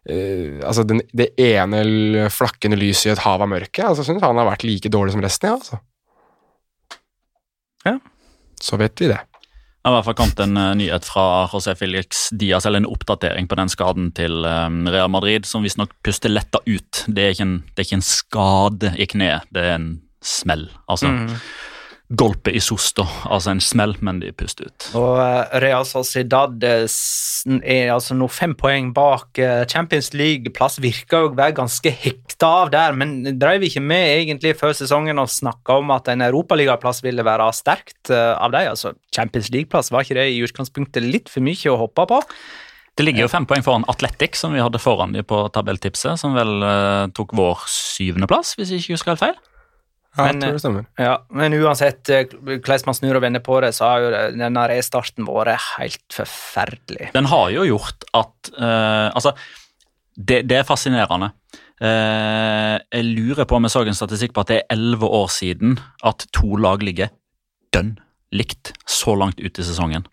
eh, altså den, det ene flakkende lyset i et hav av mørke. Altså, jeg syns han har vært like dårlig som resten, ja, altså. Ja. Så vet vi det. Det har i hvert fall kommet en eh, nyhet fra José Felix Diaz, eller en oppdatering på den skaden til eh, Real Madrid, som visstnok puster letta ut. Det er, en, det er ikke en skade i kneet, det er en smell. Altså golpe i sosto, altså en smell, men de puster ut. Og eh, Real Sociedad eh, er altså nå fem poeng bak eh, Champions League-plass. Virker jo å være ganske hekta av der, men drev ikke med egentlig før sesongen og snakka om at en europaligaplass ville være sterkt av dem. Altså, Champions League-plass, var ikke det i utgangspunktet litt for mye å hoppe på? Det ligger jo fem poeng foran Atletic, som vi hadde foran de på tabelltipset, som vel tok vår syvendeplass, hvis jeg ikke husker helt feil. Ja, Men, jeg tror det stemmer. Ja, men uansett eh, hvordan man snur og vender på det, så har jo denne restarten vært helt forferdelig. Den har jo gjort at uh, Altså, det, det er fascinerende. Uh, jeg lurer på om jeg så en statistikk på at det er elleve år siden at to lag ligger dønn likt så langt ut i sesongen.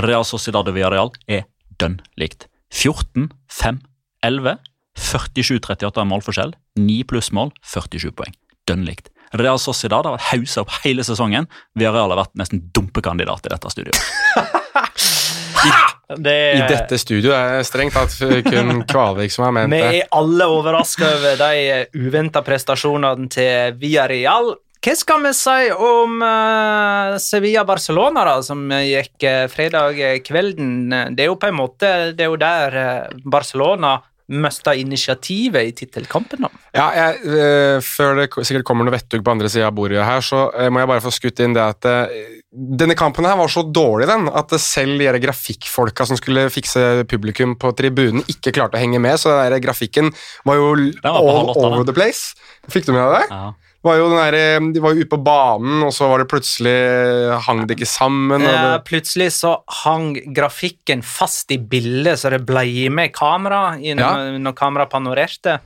Real Sociedad og Villarreal er dønn likt. 14, 5, 11, 47, 38 er målforskjell. 9 plussmål, 47 poeng. Dønn likt. Real Sociedad har vært hausa opp hele sesongen. Villarreal har vært nesten dumpekandidat i dette studioet. [laughs] Det, I dette studioet er det strengt tatt kun Kvalvik som har ment det. Vi er alle overraska over de uventa prestasjonene til Villarreal. Hva skal vi si om uh, Sevilla-Barcelona, da, som gikk uh, fredag kvelden? Det er jo på en måte Det er jo der uh, Barcelona mista initiativet i tittelkampen. da. Ja, jeg, øh, Før det sikkert kommer noe vettug på andre sida av bordet her, så øh, må jeg bare få skutt inn det at øh, denne kampen her var så dårlig, den, at selv de grafikkfolka som skulle fikse publikum på tribunen, ikke klarte å henge med, så den grafikken var jo var all over the place. Fikk du med deg det? Ja. Var jo den der, eh, de var jo ute på banen, og så var det plutselig hang det ikke sammen. Og Eh, det, plutselig så hang grafikken fast i bildet, så det ble med kamera i når, når kameraet panorerte.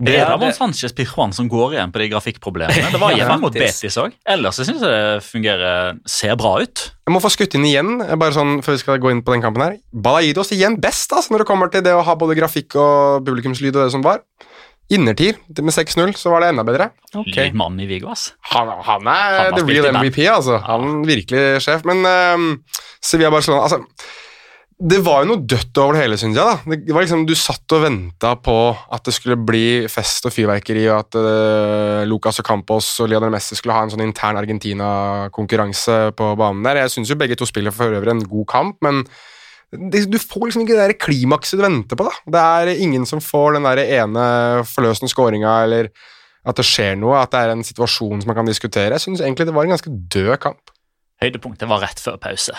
Det er Ja, Sánchez Pirjuan som går igjen på de grafikkproblemene. Det var [laughs] Ja, hjemme mot. Betis òg. Ellers så syns jeg det fungerer ser bra ut. Jeg må få skutt inn igjen, eh, bare sånn før vi skal gå inn på den kampen her. Balaidos igjen best altså, når det kommer til det å ha både grafikk og publikumslyd og det som var. Innertid med 6-0 så var det enda bedre. Okay. Mann i Vigo, ass. Han, han Han er han the real. MVP, altså. Han er virkelig sjef. Men uh, Sevilla Barcelona altså, Det var jo noe dødt over det hele, syns jeg. da. Det var liksom, Du satt og venta på at det skulle bli fest og fyrverkeri, og at uh, Lucas og Campos og Lionel Messi skulle ha en sånn intern Argentina-konkurranse på banen der. Jeg syns jo begge to spiller for øvrig en god kamp, men du får liksom ikke det der klimakset du venter på. da. Det er ingen som får den der ene forløsende skåringa, eller at det skjer noe, at det er en situasjon som man kan diskutere. Jeg syns egentlig det var en ganske død kamp. Høydepunktet var rett før pause,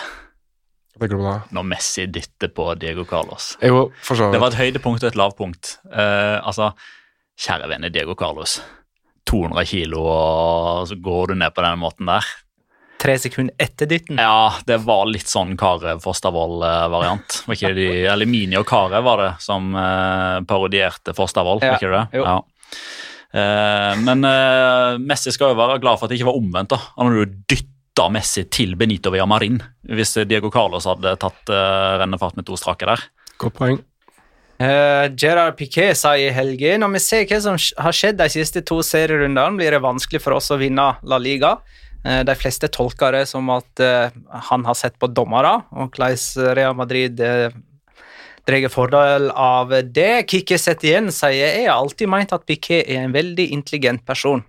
når Messi dytter på Diego Carlos. Jo, Det var et høydepunkt og et lavpunkt. Uh, altså, kjære vene Diego Carlos. 200 kilo, og så går du ned på den måten der. Tre sekunder etter dytten. Ja, det var litt sånn. Var ikke eller Mini og Carew var det som eh, parodierte Fostervoll, Ja, var ikke det? jo. Ja. Eh, men eh, Messi skal jo være glad for at det ikke var omvendt. da. Han hadde jo dytta Messi til Benito Villamarin hvis Diego Carlos hadde tatt eh, rennefart med to strake der. Godt poeng. Uh, Gerard Piquet sa i helgen når vi ser hva som har skjedd de siste to serierundene, blir det vanskelig for oss å vinne La Liga. Eh, de fleste tolker det som at eh, han har sett på dommere, og hvordan Real Madrid uh, drar fordel av det. Kikki Setien sier jeg har alltid meint at Piquet er en veldig intelligent person.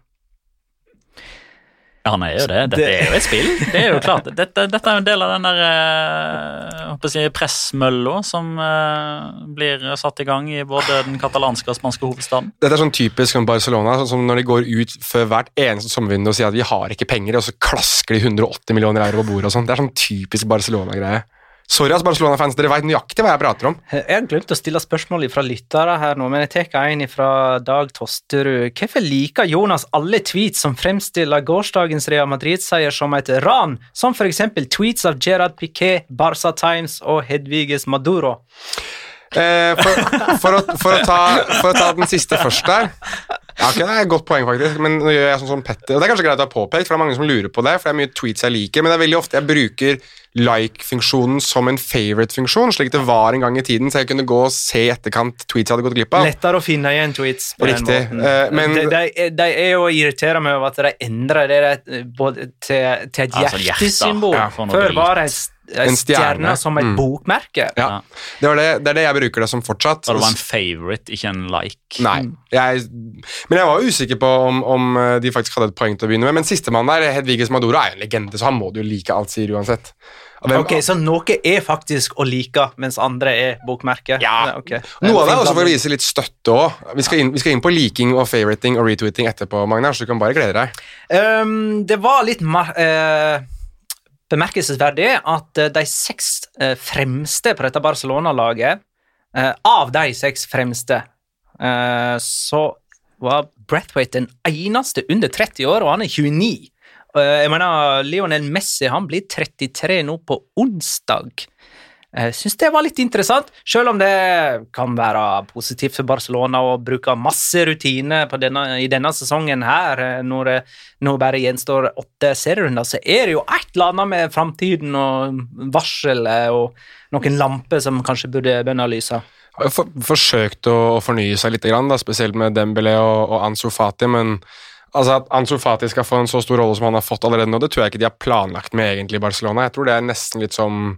Ja, han er jo det. Dette er jo et spill. Det er jo klart. [laughs] Dette, dette er en del av den der eh, si, pressmølla som eh, blir satt i gang i både den katalanske og spanske hovedstaden. Dette er sånn typisk som Barcelona, sånn som når de går ut før hvert eneste sommervindu og sier at vi har ikke penger, og så klasker de 180 millioner euro på bordet og sånn. Det er sånn typisk Barcelona-greie. Sorry, ass, Barcelona-fans, dere veit nøyaktig hva jeg prater om. Jeg har glemt å stille spørsmål fra lyttere her nå, men jeg tar en fra Dag Tosterud. Hvorfor liker Jonas alle tweets som fremstiller gårsdagens Real Madrid-seier som et ran, som eksempel tweets av Gerard Piquet, Barca Times og Hedviges Maduro? Eh, for, for, å, for, å ta, for å ta den siste først der ja, ok, Det er et godt poeng, faktisk. Men nå gjør jeg sånn som Petter. Og Det er kanskje greit å ha påpekt, for det er mange som lurer på det. For det er mye tweets jeg liker, men det er veldig ofte jeg bruker like-funksjonen som en favorite-funksjon, slik det var en gang i tiden, så jeg kunne gå og se i etterkant tweets jeg hadde gått glipp av. Lettere å finne igjen tweets på Riktig, den måten. eh, men- de, de, de er jo irritert meg over at de endrer det både til, til et sånn hjertesymbol. Ja, Før var det en En en stjerne som et Mm. bokmerke. Ja, det, var det, det er det jeg bruker det som fortsatt. Og det var en favorite, ikke en like. Nei. Jeg, men jeg var usikker på om, om eh, de faktisk hadde et poeng til å begynne med. Men sistemann der, Hedviges Maduro, er en legende, så han må du jo like alt sier uansett. Hvem- Ok, Så noe er faktisk å like, mens andre er bokmerke? Ja. Okay. Noe av det er også for å vise litt støtte òg. Vi, vi skal inn på liking og favoriting og retweeting etterpå, Magnar, så du kan bare glede deg. Um, det var litt mar eh, bemerkelsesverdig at eh, de seks eh, fremste på dette Barcelona-laget eh, Av de seks fremste så var Brathwaite den eneste under 30 år, og han er 29. Eh, jeg mener, Lionel Messi han blir 33 nå på onsdag. Jeg syns det var litt interessant, selv om det kan være positivt for Barcelona å bruke masse rutine denne, i denne sesongen her, eh, når det nå bare gjenstår åtte serierunder, så er det jo et eller annet med framtiden og varselet og noen lamper som kanskje burde begynne å lyse. Har for, forsøkt å, fornye seg litt, da, spesielt med Dembélé og, og Ansu Fati, men Altså At Ansu Fati skal få en så stor rolle som han har fått allerede nå, det tror jeg ikke de har planlagt med egentlig i Barcelona. Jeg tror det er nesten litt som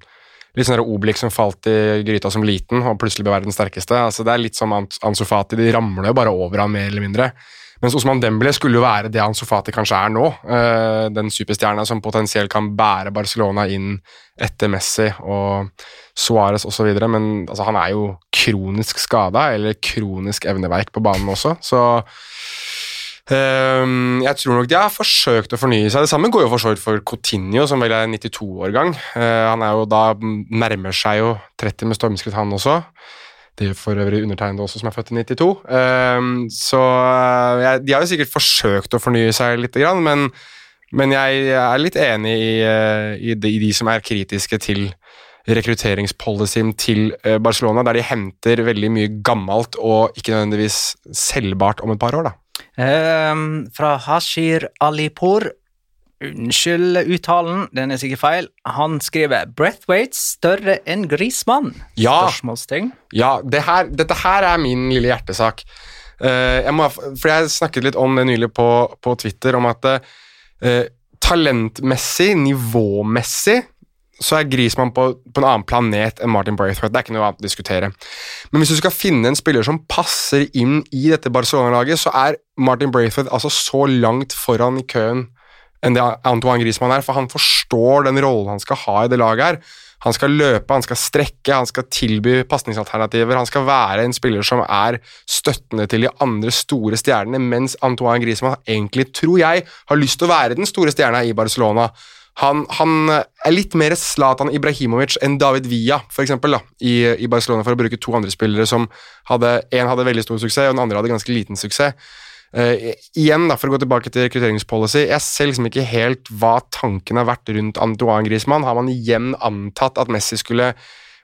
litt sånn Obelix som falt i gryta som liten og plutselig ble verdens sterkeste. Altså Det er litt som Ansofati, de ramler jo bare over ham mer eller mindre. Mens Osman Dembélé skulle jo være det Ansofati kanskje er nå. Uh, den superstjerna som potensielt kan bære Barcelona inn etter Messi og Suárez osv. Men altså, han er jo kronisk skada, eller kronisk evneverk på banen også, så jeg tror nok de har forsøkt å fornye seg. Det samme går jo for så vidt for Coutinho, som vel er 92-årgang. Uh, han er jo da nærmer seg jo 30 med stormskritt, han også. Det gjør for øvrig undertegnede også, som er født i 92. Um, så jeg, de har jo sikkert forsøkt å fornye seg litt, men, men jeg er litt enig de, i de som er kritiske til rekrutteringspolicyen til Barcelona, der de henter veldig mye gammelt og ikke nødvendigvis selvbart om et par år. da. Um, fra Hashir Alipur. Unnskyld uttalen, den er sikkert feil. Han skriver 'Breathwaite større enn Grismann'? Ja, Spørsmålstegn. ja det her, dette her er min lille hjertesak. Uh, jeg må, for jeg snakket litt om det nylig på, på Twitter, om at uh, talentmessig, nivåmessig, så er Griezmann på, på, en annen planet enn Martin Braithwaite. Det er ikke noe annet å diskutere. Men hvis du skal finne en spiller som passer inn i dette Barcelona-laget, så er Martin Braithwaite altså så langt foran i køen enn det Antoine Griezmann er, for han forstår den rollen han skal ha i det laget her. Han skal løpe, han skal strekke, han skal tilby pasningsalternativer. Han skal være en spiller som er støttende til de andre store stjernene, mens Antoine Griezmann egentlig, tror jeg, har lyst til å være den store stjerna i Barcelona. Han, han, er litt mer Zlatan Ibrahimovic enn David Villa for eksempel, da, i, i, Barcelona, for å bruke to andre spillere som hadde En hadde veldig stor suksess, og den andre hadde ganske liten suksess. Uh, igjen, da, for å gå tilbake til rekrutteringspolicy, jeg ser liksom ikke helt hva tanken har vært rundt Antoine Griezmann. Har man igjen antatt at Messi skulle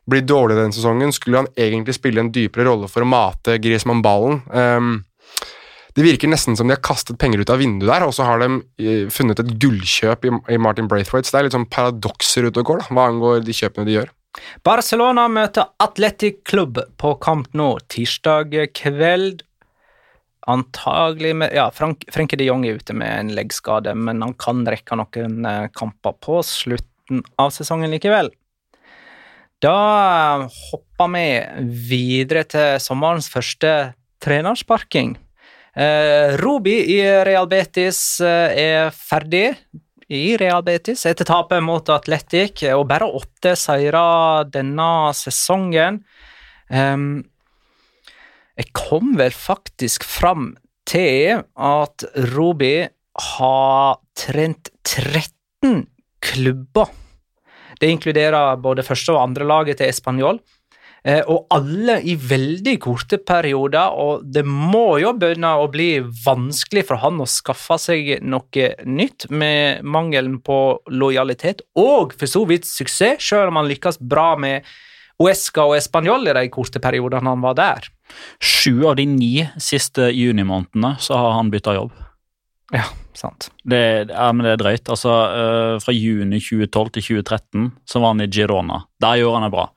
bli dårlig denne sesongen? Skulle han egentlig spille en dypere rolle for å mate Griezmann ballen? Um, det virker nesten som de har kastet penger ut av vinduet der, og så har de eh, funnet et gullkjøp i, Martin Braithwaite. Så det er litt sånn paradokser ute og går, da, hva angår de kjøpene de gjør. Barcelona møter Atletic Club på kamp nå tirsdag kveld. Antagelig med Ja, Frank, Frenke de Jong er ute med en leggskade, men han kan rekke noen eh, kamper på slutten av sesongen likevel. Da hopper vi videre til sommerens første trenersparking. Eh, Robi i Real Betis eh, er ferdig i Real Betis etter tapet mot Atletic, og bare åtte seire denne sesongen. Um, jeg kom vel faktisk fram til at Robi har trent 13 klubber. Det inkluderer både første og andre laget til Español. Eh, og alle i veldig korte perioder, og det må jo begynne å bli vanskelig for han å skaffe seg noe nytt med mangelen på lojalitet, og for så vidt suksess, selv om han lykkes bra med Uesca og Español i de korte periodene han var der. Sju av de ni siste junimånedene så har han bytta jobb. Ja, sant. Det, ja, men det er drøyt. Altså, uh, Fra juni 2012 til 2013 så var han i Girona. Der gjorde han det bra.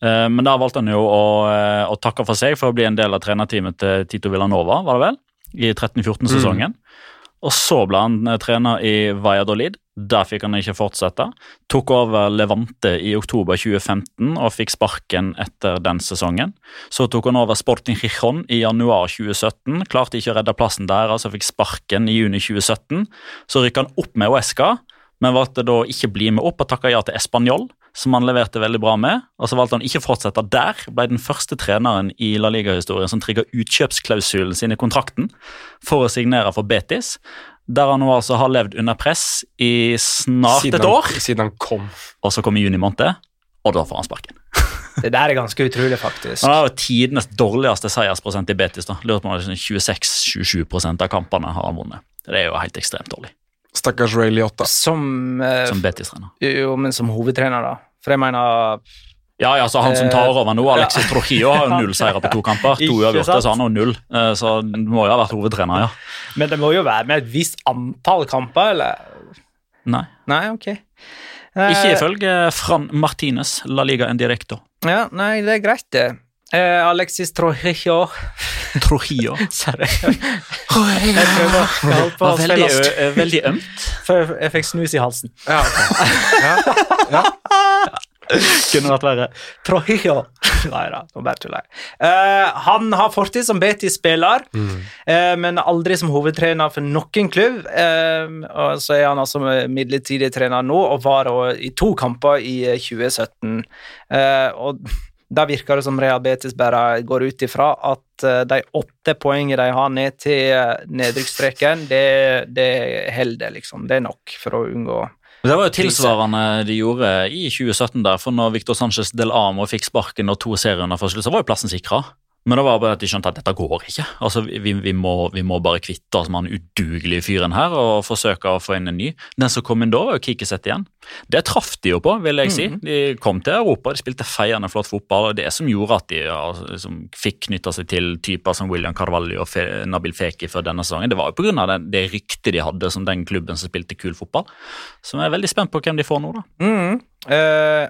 Eh, men da valgte han jo å, eh, å, takke for seg for å bli en del av trenerteamet til Tito Villanova, var det vel? I 13-14-sesongen. Mm. Og så ble han eh, trener i Valladolid. Der fikk han ikke fortsette. Tok over Levante i oktober 2015 og fikk sparken etter den sesongen. Så tok han over Sporting Rijon i januar 2017. Klarte ikke å redde plassen der, altså fikk sparken i juni 2017. Så rykka han opp med Uesca, men valgte da ikke bli med opp og takka ja til Español som han leverte veldig bra med. og Så valgte han ikke å fortsette der. Ble den første treneren i La Liga-historien som trigga utkjøpsklausulen sin i kontrakten for å signere for Betis. Der han nå altså har levd under press i snart siden et år. Han, siden han kom. Og så kom i juni måned, og da får han sparken. Det der er ganske utrolig, faktisk. Han har jo tidenes dårligste seiersprosent i Betis. da. Lurer på om 26-27% av kampene har han vunnet. Det er jo helt ekstremt dårlig. Stakkars Ray Liotta. Som, eh, som Betis-trener. Jo, men som hovedtrener, da. For jeg mener Ja, ja, så Han som tar over nå, Alexis Trujillo, har jo null seire på to [laughs] kamper. To uavgjorte, så han har null. Eh, Så han må jo ha vært hovedtrener, ja. Men det må jo være med et visst antall kamper, eller? Nei. Nei, ok. Ikke Eh, ifølge Fran Martinez, La Liga en directo. Ja, nei, det er greit, det. Eh, Alexis Trojillo. Trojillo. [laughs] Sorry. Jeg prøver å jeg holdt på å veldig, veldig ømt. For jeg fikk snus i halsen. Ja, okay. ja. Kunne vært verre. Trojillo. Nei da, nå bare tuller jeg. Eh, han har fortid som Betis-spiller, eh, men aldri som hovedtrener for noen klubb. Eh, og så er han altså midlertidig trener nå, og var i to kamper i eh, 2017. Eh, og da virker det som Real Betis bare går ut ifra at eh, de åtte poengene de har ned til eh, nedrykksstreken, det, det holder, liksom. Det er nok for å unngå Det var jo tilsvarende de gjorde i 2017, der, for når Victor Sanchez Del Amo fikk sparken og to serierunder under slutt, så var jo plassen sikra. Men det var bare at de skjønte at dette går ikke. Altså, vi, vi, må, vi må bare kvitte oss med den udugelige fyren her og forsøke å få inn en ny. Den som kom inn da, var jo Kikiset igjen. Det traff de jo på, vil jeg si. De kom til Europa, de spilte feiende flott fotball. og Det som gjorde at de altså, fikk knytta seg til typer som William Carvalho og Fe Nabil Feki før denne sesongen, det var jo pga. Det, det ryktet de hadde som den klubben som spilte kul fotball. Så jeg er veldig spent på hvem de får nå, da. Mm. Eh,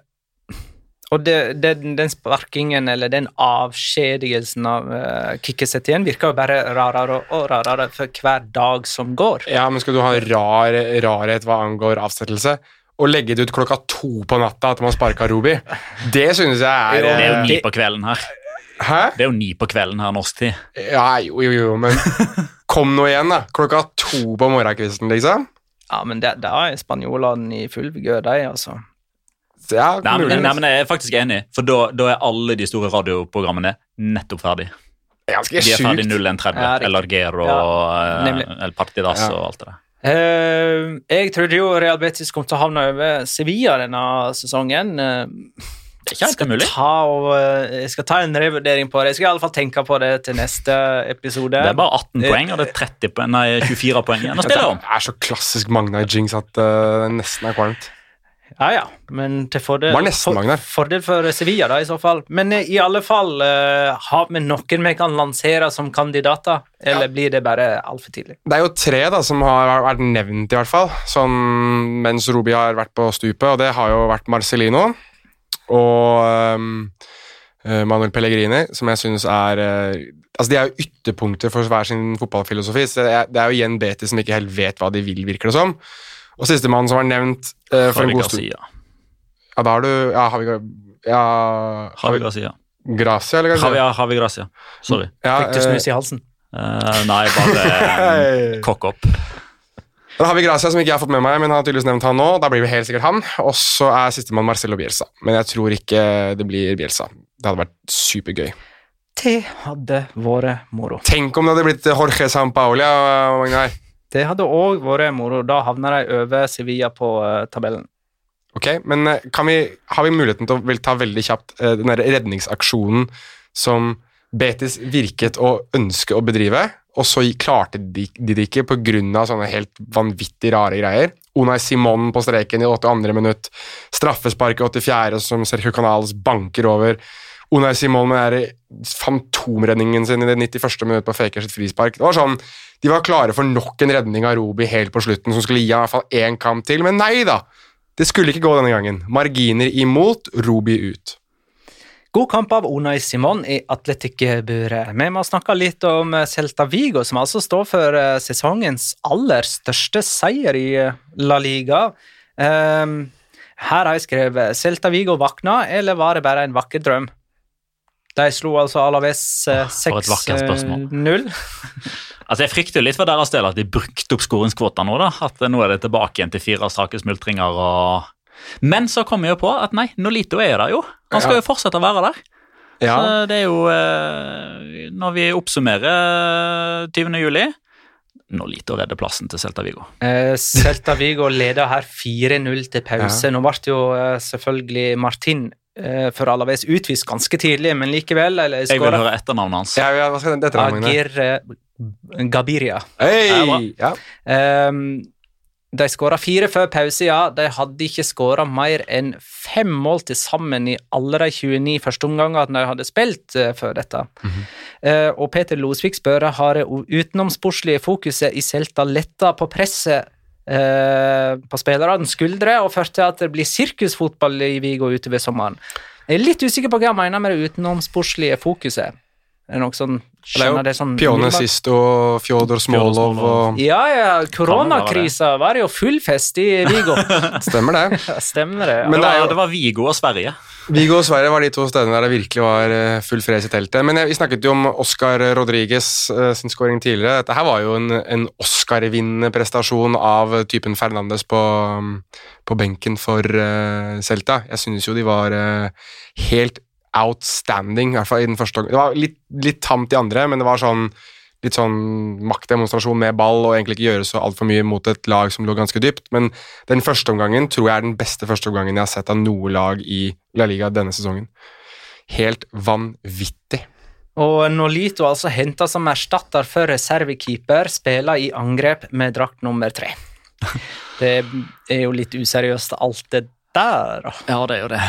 og det, det, den sparkingen, eller den avskjedigelsen av uh, igjen, virker jo bare rarere og rarere for hver dag som går. ja, men skal du ha rar rarhet hva angår avsettelse, og legge det ut klokka to på natta at man sparka Rubi, det synes jeg er Det er jo eh, ni på kvelden her. Hæ? Det er jo ni på kvelden her norsk tid. Ja, jo, jo, jo, men kom nå igjen, da. Klokka to på morgenkvisten, liksom. Ja, men da er spanjolene i full vigør, de, altså. Så Ja, Nei, men, nei, men Jeg er faktisk enig, for da, da er alle de store radioprogrammene nettopp ferdig. Ganske De er ferdig sjukt. 0130. Ja, Eller El Argero Ja, og eh, El Partidas Ja. og alt det der. Uh, jeg trodde jo Real Betis kom til å havne over Sevilla denne sesongen. Uh, Det er ikke helt umulig. Ta og, eh, jeg skal ta en revurdering på det. Jeg skal i alle fall tenke på det til neste episode. Det er bare 18 poeng, og det er 30 poeng, nei, 24 poeng igjen å Det spille om. er så klassisk Magna i Jinx at det det nesten er kvalmt. Ja, ja, men til fordel, nesten for, fordel for Sevilla, da, i så fall. Men eh, i alle fall, uh, har vi noen vi kan lansere som kandidater, eller blir det bare altfor tidlig? Det er jo tre da som har vært nevnt, i hvert fall, sånn, mens Rubi har vært på stupet, og det har jo vært Marcelino og eh, Manuel Pellegrini, som jeg syns er uh, Altså, De er jo ytterpunkter for hver sin fotballfilosofi. så Det er, det er jo igjen Betis som ikke helt vet hva de vil, virker det som. Og sistemann som var nevnt eh, for en god stund Ja, da har du Ja, har vi ja, Javi Garcia. Gracia, eller Javi, Garcia? Javi Gracia. Sorry. Ja, Fikk du eh, snus i halsen? Uh, nei, bare eh, kokk opp. Da har vi Gracia, som ikke jeg har fått med meg, men har tydeligvis nevnt han nå. Da blir vi helt sikkert han. Og så er sistemann Marcelo Bielsa. Men jeg tror ikke det blir Bielsa. Det hadde vært supergøy. Det hadde vært moro. Tenk om det hadde blitt Jorge Sampaoli. ja, Magnar. Det hadde òg vært moro. Da havner de over Sevilla på eh, tabellen. Ok, men eh, vi, har vi muligheten til å ta veldig kjapt eh, den der redningsaksjonen som Betis virket å ønske å bedrive, og så klarte de det ikke pga. sånne helt vanvittig rare greier? Unai Simon på streken i 82. minutt, straffespark i 84. som Sergio Canales banker over. Unai Simon med fantomredningen sin i det 91. minutt på Faker sitt frispark. Det var sånn, De var klare for nok en redning av Robi helt på slutten, som skulle gi ham i hvert fall én kamp til, men nei da! Det skulle ikke gå denne gangen. Marginer imot, Robi ut. God kamp av Unai Simon i Atletikkburet. Vi må snakke litt om eh, Celta Vigo, som altså står for eh, sesongens aller største seier i eh, La Liga. Um, her har jeg skrevet Celta Vigo vakna, eller var det bare en vakker drøm? De slo altså Alaves eh, For et vakkert spørsmål. 6-0. [laughs] Altså, Jeg frykter jo litt for deres del at de brukte opp skåringskvota nå. da, At nå er det tilbake igjen til fire strake smultringer. og... Men så kom jeg jo på at nei, Nolito er jo der jo. Han skal Ja. jo fortsette å være der. Ja, Så det er jo eh, Når vi oppsummerer 20. juli Nolito redder plassen til Celta Vigo. Eh, Celta Vigo leder her 4-0 til pause. Nå ble jo eh, selvfølgelig Martin eh, for Alaves utvist ganske tidlig, men likevel eller, Jeg vil høre etternavnet hans. ja, ja hva skal Magne? Agir eh, Gabiria. Ja. Hei! Ja. Um, De skåra fire før pause, ja. De hadde ikke skåra mer enn fem mål til sammen i alle de 29 første omgangene de hadde spilt uh, før dette. uh, og Peter Losvik spør har det utenomsportslige fokuset i Celta letta på presset uh, på spillernes skuldre og ført til at det blir sirkusfotball i Vigo utover sommeren. Jeg er litt usikker på hva jeg mener med det utenomsportslige fokuset. Er det noe sånn, Det er skjønner jo sånn Pione sist og Fjodor Smolov og Ja, ja, koronakrisa var det jo full fest i Vigo. [laughs] Stemmer det. Stemmer det. Men det, det er var, jo- det var Vigo og Sverige. Vigo og Sverige var de to stedene der det virkelig var eh, full fres i teltet. Men jeg, vi snakket jo om Oscar Rodriguez eh, sin scoring tidligere. Dette her var jo en, en Oscar-vinnende prestasjon av typen Fernandes på, mm, på benken for uh, Celta. Jeg synes jo de var uh, helt outstanding, i hvert fall i den første omgang. Det var litt, litt tamt i andre, men det var sånn litt sånn maktdemonstrasjon med ball og egentlig ikke gjøre så altfor mye mot et lag som lå ganske dypt. Men den første omgangen tror jeg er den beste første omgangen jeg har sett av noe lag i La Liga denne sesongen. Helt vanvittig. Og Nolito altså henta som erstatter for reservekeeper, spiller i angrep med drakt nummer tre. [laughs] Det er jo litt useriøst, alt det der. da. Ja, det er jo det.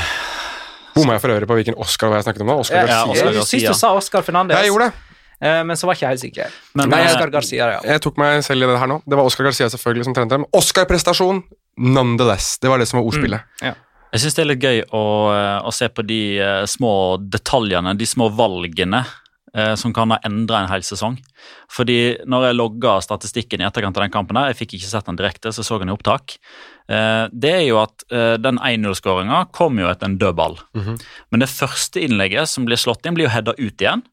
Bomma jeg for øvrig på hvilken Oscar var jeg snakket om nå? Oscar Jeg, Ja, Garcia? Oscar Garcia. du sa Oscar Fernandez, Jeg gjorde det. eh, men så var ikke jeg helt sikker. Men, Nei, eh, Oscar Garcia, ja. Jeg tok meg selv i det her nå. Det var Oscar Garcia selvfølgelig som trente dem. Oscar-prestasjon nonetheless. Det var det som var ordspillet. Jeg syns det er litt gøy å, eh, å se på de uh, små detaljene, de små valgene som kan ha endra en hel sesong. Fordi når jeg logga statistikken i etterkant av den kampen, her, jeg fikk ikke sett den direkte, så jeg så den i opptak, eh, det er jo at eh, den 1-0-skåringa kom jo etter en død ball. Men det første innlegget som blir slått inn, blir jo heada ut igjen.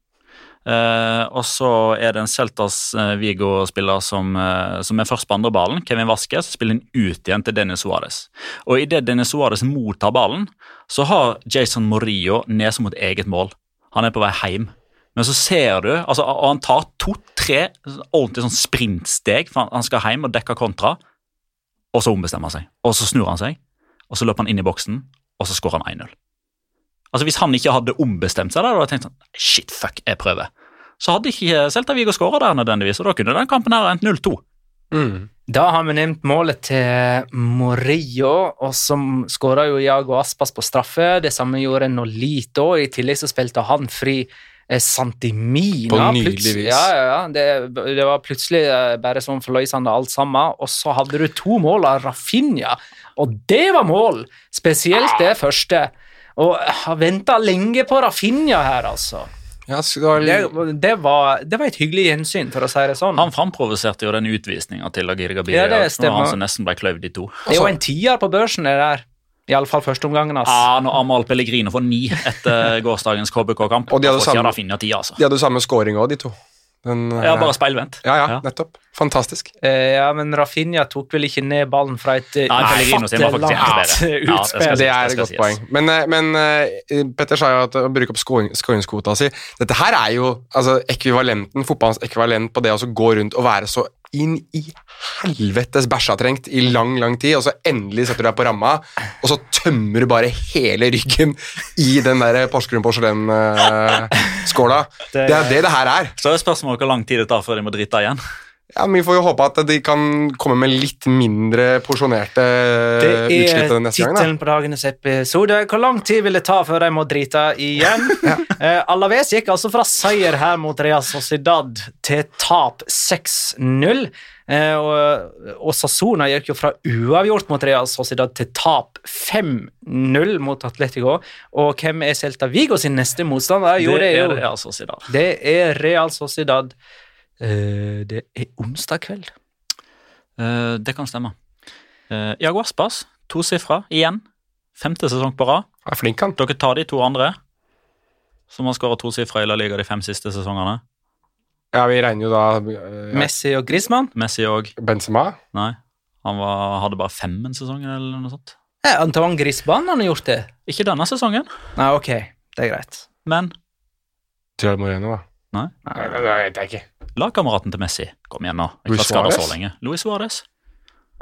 Eh, og så er det en Celtas eh, Vigo-spiller som, eh, som er først på andre ballen, Kevin Vasquez, spiller den ut igjen til Dennis Suárez. Og idet Dennis Suárez mottar ballen, så har Jason Morillo nese mot eget mål. Han er på vei hjem. Men så ser du altså, og Han tar to-tre ordentlig sånn sprintsteg, for han- skal hjem og dekke kontra. Og så ombestemmer han seg. Og så snur han seg, og så løper han inn i boksen, og så skårer han 1-0. Altså Hvis han ikke hadde ombestemt seg, da hadde jeg tenkt sånn Shit, fuck, jeg prøver. Så hadde ikke Celta Viggo skåra der nødvendigvis, og da kunne den kampen her endt 0-2. Mm. Da har vi nevnt målet til Morillo, og som skåra jo Jago Aspas på straffe. Det samme gjorde Nolito. I tillegg så spilte han fri Santimina. På nydelig vis. Ja, ja, ja. Det, det var plutselig eh, bare sånn forløsende alt sammen. Og så hadde du to mål av Rafinha, og det var mål! Spesielt det første. Og jeg har venta lenge på Rafinha her, altså. Ja, skal... det var, Det, var, det var et hyggelig gjensyn, for å si det sånn. Han framprovoserte jo den utvisninga til Agir Gabiria. Ja, det det stemmer. han som nesten ble kløyvd i to. Det er jo en tier på børsen, det der. Iallfall førsteomgangen. Altså. Ja, når Amahl Pellegrino får ni etter [laughs] gårsdagens KBK-kamp. Og de hadde samme- ti, altså. de hadde samme scoring òg, de to. Den, Ja, bare speilvendt. ja, ja, Ja. nettopp. Fantastisk. Eh, ja, men Rafinha tok vel ikke ned ballen fra et eh, Nei, Pellegrino sin var faktisk ufattelig enda Ja, det skal Det er et godt sies. poeng. Men, eh, men uh, Petter sa jo at å bruke opp skåringskvota si Dette her er jo altså, ekvivalenten, fotballens ekvivalent på det å gå rundt og være så inn i helvetes bæsjatrengt i lang, lang tid, og så endelig setter du deg på ramma, og så tømmer du bare hele ryggen i den der Porsgrunn porselen-skåla. Det- Det er det det her er. Så er spørsmålet hvor lang tid det tar før de må drite igjen. Ja, men Vi får jo håpe at de kan komme med litt mindre porsjonerte Det utslipp er neste gang. da. tittelen på dagens episode. Hvor lang tid vil det ta før de må drite igjen? [laughs] eh, Alaves gikk altså fra seier her mot Real Sociedad til tap 6-0. Uh, og, og Sassona gikk jo fra uavgjort mot Real Sociedad til tap 5-0 mot Atletico. Og hvem er Celta Vigo sin neste motstander? Jo, det, er jo Real Sociedad. Det er Real Sociedad. Eh, det er onsdag kveld. Eh, det kan stemme. Uh, Jago Aspas, tosifra igjen. Femte sesong på rad. Er flink, han. Dere tar de to andre, som har skåra tosifra i La Liga de fem siste sesongene. Ja, Vi regner jo da eh, Messi og Griezmann. Messi og Benzema. Nei, han var, hadde bare fem en sesong eller noe sånt. Ja, Antoine Griezmann han har gjort det. Ikke denne sesongen, Nei, ok, det er greit. men Gerard Moreno, da. Nei. Nei, det vet jeg ikke. Lagkameraten til Messi. Kom igjen, nå. Ikke Luis vært skadet så lenge. Luis Suárez.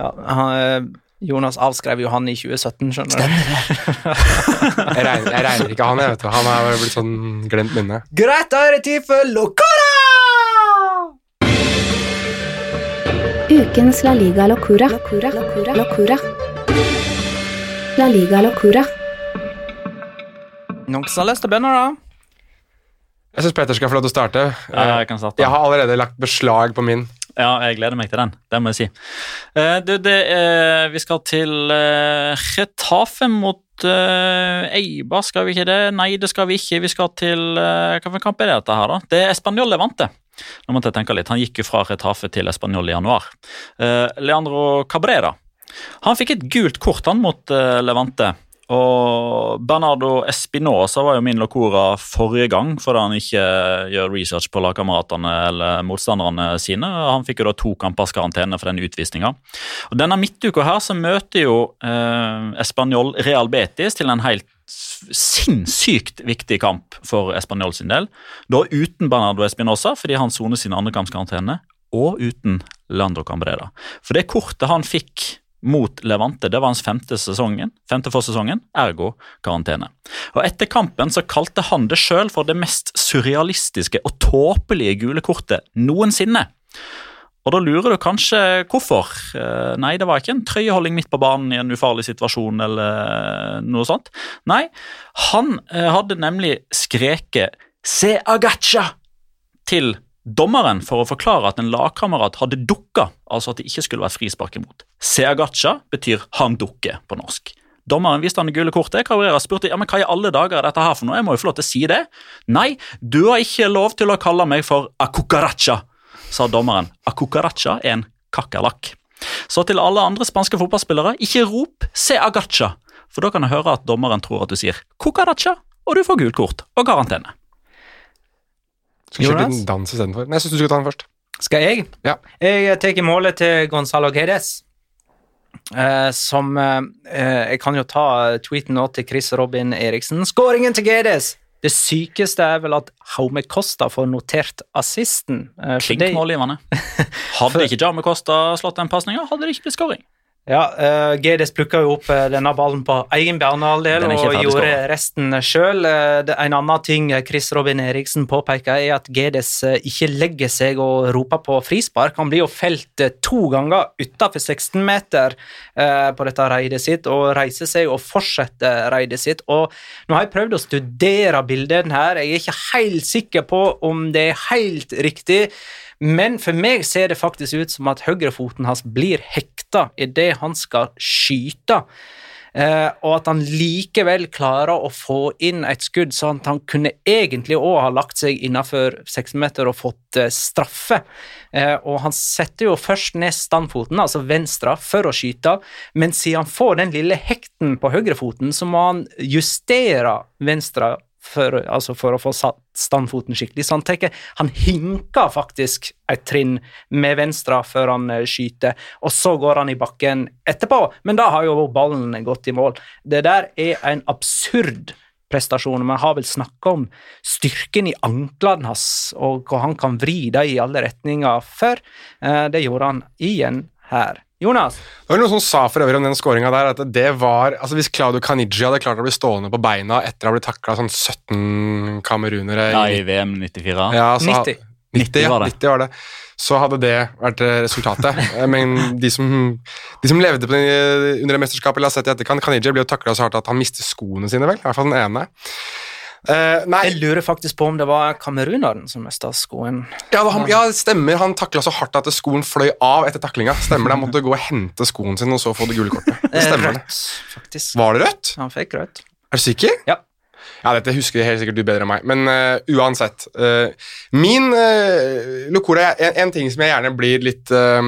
Ja, han, eh, Jonas avskrev jo han i 2017, skjønner du. Jeg regner, jeg regner ikke han, jeg vet du. Han er blitt sånn glemt minne. Greit, da er det tid for Locora! Ukens La Liga Locura. Locura. Locura. Locura. La Liga Locura. Noen som har lyst til å begynne, da? Jeg syns Peter skal få lov til å starte. Ja, jeg kan starte. Jeg har allerede lagt beslag på min. Ja, jeg gleder meg til den. Det må jeg si. Uh, du, det, uh, vi skal til uh, Retafe mot uh, Eibar, skal vi ikke det? Nei, det skal vi ikke. Vi skal til uh, for kamp er det dette her, da? Det er Español Levante. Nå måtte jeg tenke litt. Han gikk jo fra Retafe til Español i januar. Eh, Leandro Cabrera. Han fikk et gult kort han mot eh, Levante. Og Bernardo Espinosa var jo min locora forrige gang fordi han ikke gjør research på lagkameratene eller motstanderne sine. Han fikk jo da to kampers karantene for den utvisninga. Denne midtuka her så møter jo eh, Español Real Betis til en helt sinnssykt viktig kamp for Español sin del. Da uten Bernardo Espinosa fordi han soner sin andrekampskarantene, og uten Leandro Cambrera. For det kortet han fikk mot Levante, det var hans femte, sesongen, femte for sesongen, ergo karantene. Og Etter kampen så kalte han det sjøl for det mest surrealistiske og tåpelige gule kortet noensinne. Og da lurer du kanskje hvorfor. Eh, Nei, det var ikke en trøyeholding midt på banen i en ufarlig situasjon eller noe sånt. Nei, han eh, hadde nemlig skreket 'se agacha' til dommeren for å forklare at en lagkamerat hadde dukka, altså at det ikke skulle være frispark imot. Se agacha betyr 'han dukker' på norsk. Dommeren viste han det gule kortet. Cabrera spurte ja, men hva i alle dager er dette her for noe. Jeg må jo få lov til å si det. Nei, du har ikke lov til å kalle meg for akukaracha, sa dommeren. Akukaracha er en kakerlakk. Så til alle andre spanske fotballspillere, ikke rop 'se agacha', for da kan jeg høre at dommeren tror at du sier 'cucaracha', og du får gult kort og karantene. Skal vi kjøre en dans istedenfor? Nei, jeg syns du skal ta den først. Skal jeg? Ja. Jeg tar målet til Gonzalo Guedes. Eh, som eh, Jeg kan jo ta tweeten nå til Chris Robin Eriksen. Skåringen til Guedes! Det sykeste er vel at Haume Costa får notert assisten. Eh, Klink det- målgivende. [laughs] Hadde ikke Jaume Costa slått den pasninga, hadde det ikke blitt skåring. Ja, uh, Gedes plukka jo opp eh, denne ballen på egen banehalvdel og gjorde resten sjøl. en annen ting eh, Chris Robin Eriksen påpeker, er at Gedes eh, ikke legger seg og roper på frispark. Han blir jo felt eh, to ganger utafor 16-meter på dette reidet sitt, og reiser seg og fortsetter reidet sitt. Og nå har jeg prøvd å studere bildene her, jeg er ikke helt sikker på om det er helt riktig. Men for meg ser det faktisk ut som at høyrefoten hans blir hekta idet han skal skyte. Eh, og at han likevel klarer å få inn et skudd, sånn at han kunne egentlig òg ha lagt seg innafor 16 meter og fått eh, straffe. Eh, og han setter jo først ned standfoten, altså venstre, for å skyte, men siden han får den lille hekten på høyrefoten, så må han justere venstre for, altså for å få satt standfoten skikkelig. Så han tenker, han hinker faktisk et trinn med venstre før han eh, skyter, og så går han i bakken etterpå, men da har jo ballen gått i mål. Det der er en absurd prestasjon. Vi har vel snakka om styrken i anklene hans, og hva han kan vri dem i alle retninger før. Eh, Det gjorde han igjen her. Jonas? Det var noen som sa for øvrig om den skåringa der at det var altså Hvis Claudio Canigi hadde klart å bli stående på beina etter å ha blitt takla sånn 17 kamerunere Ja, i VM 94. Ja, så, 90. 90, 90, var det. 90 var det. Så hadde det vært eh, resultatet. [laughs] Eh, Men de som, de som levde på den, eh, under det mesterskapet, eller oss sett i etterkant, Kaniji ble jo takla så hardt at han mistet skoene sine, vel? I hvert fall den ene. Nei, Jeg lurer faktisk på om det var kameruneren som mista skoen. ja, det, han, ja, stemmer. Han takla så hardt at skoen fløy av etter taklinga. Stemmer det. Han måtte gå og hente skoen sin og så få det gule kortet. Det Eh, stemmer. Rødt, faktisk. Var det rødt? Han fikk rødt. Er du sikker? Ja. Ja, Dette husker helt sikkert du bedre enn meg, men uh, uansett. Uh, min uh, locora en, en ting som jeg gjerne blir litt eh,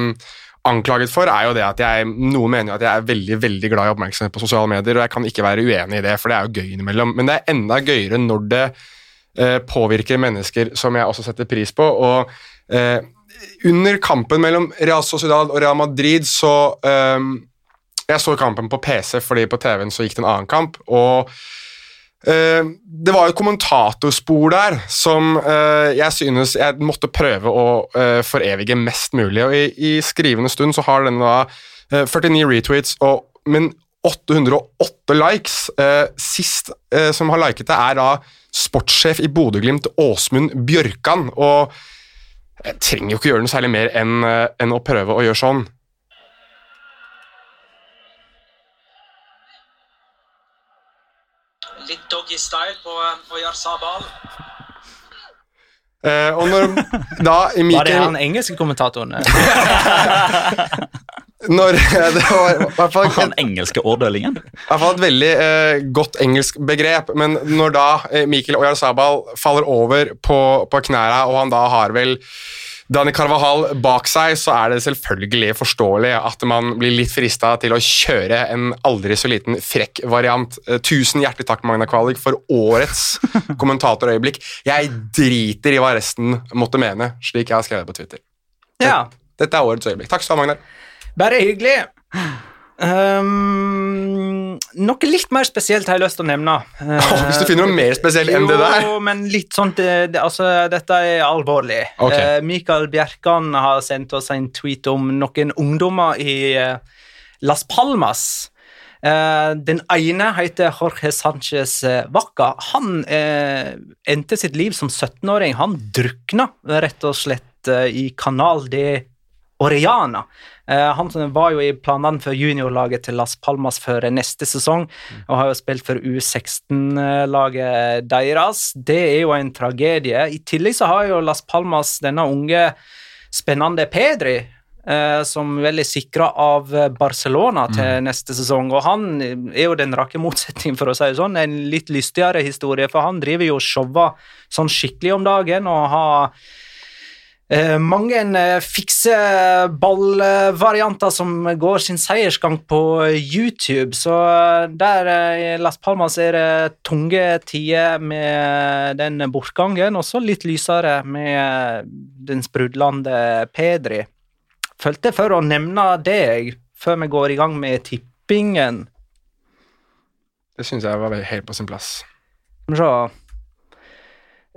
anklaget for, er jo det at jeg Noen mener jo at jeg er veldig veldig glad i oppmerksomhet på sosiale medier, og jeg kan ikke være uenig i det, for det er jo gøy innimellom. Men det er enda gøyere når det eh, påvirker mennesker som jeg også setter pris på. og eh, under kampen mellom Real Sociedad og Real Madrid så eh, Jeg så kampen på PC, fordi på TV-en så gikk det en annen kamp. og det var et kommentatorspor der som eh, jeg synes jeg måtte prøve å eh, forevige mest mulig. og I, i skrivende stund så har den da eh, 49 retweets, og, men 808 likes. Eh, sist eh, som har liket det, er da sportssjef i Bodø-Glimt, Åsmund Bjørkan. og Jeg trenger jo ikke gjøre noe særlig mer enn eh, enn å prøve å gjøre sånn. Litt doggy-style på eh, Oyar Sabal. Eh, og når [laughs] da Var det han engelske kommentatoren? [laughs] Når [laughs] Det var i hvert fall Han engelske årdølingen. i hvert fall et veldig eh, godt engelsk begrep, men når da Mikkel Oyar Sabal faller over på, på knærne, og han da har vel Dani Carvahal bak seg, så er det selvfølgelig forståelig at man blir litt frista til å kjøre en aldri så liten frekk variant. Eh, Tusen hjertelig takk, Magna Kvalik, for årets [laughs] kommentatorøyeblikk. Jeg driter i hva resten måtte mene, slik jeg har skrevet på Twitter. Ja. Dette er årets øyeblikk. Takk skal du ha, Magnar. Bare hyggelig. Um, noe litt mer spesielt har jeg lyst til å nevne. Uh, [laughs] Hvis du finner noe mer spesielt enn det der. Jo, men litt sånn det, det, Altså, dette er alvorlig. Okay. Uh, Mikael Bjerkan har sendt oss en tweet om noen ungdommer i uh, Las Palmas. Uh, den ene heter Jorge Sanchez Vaca. Han uh, endte sitt liv som 17-åring. Han drukna rett og slett i Canal de Orellana. Eh, han var jo i planene for juniorlaget til Las Palmas for neste sesong, og har jo spilt for U16-laget deres. Det er jo en tragedie. I tillegg så har jo Las Palmas denne unge, spennende Pedri. eh, som vel er sikra av Barcelona til neste sesong. Og han er jo den rake motsetningen, for å si det sånn. En litt lystigere historie, for han driver jo og shower sånn skikkelig om dagen og har mange eh, fikse ballvarianter som går sin seiersgang på YouTube, så eh, der eh, i Las Palmas er det tunge tider med den bortgangen, og så litt lysere med den sprudlende Pedri. Følte for å nevne deg før vi går i gang med tippingen. Det syns jeg var helt på sin plass. Skal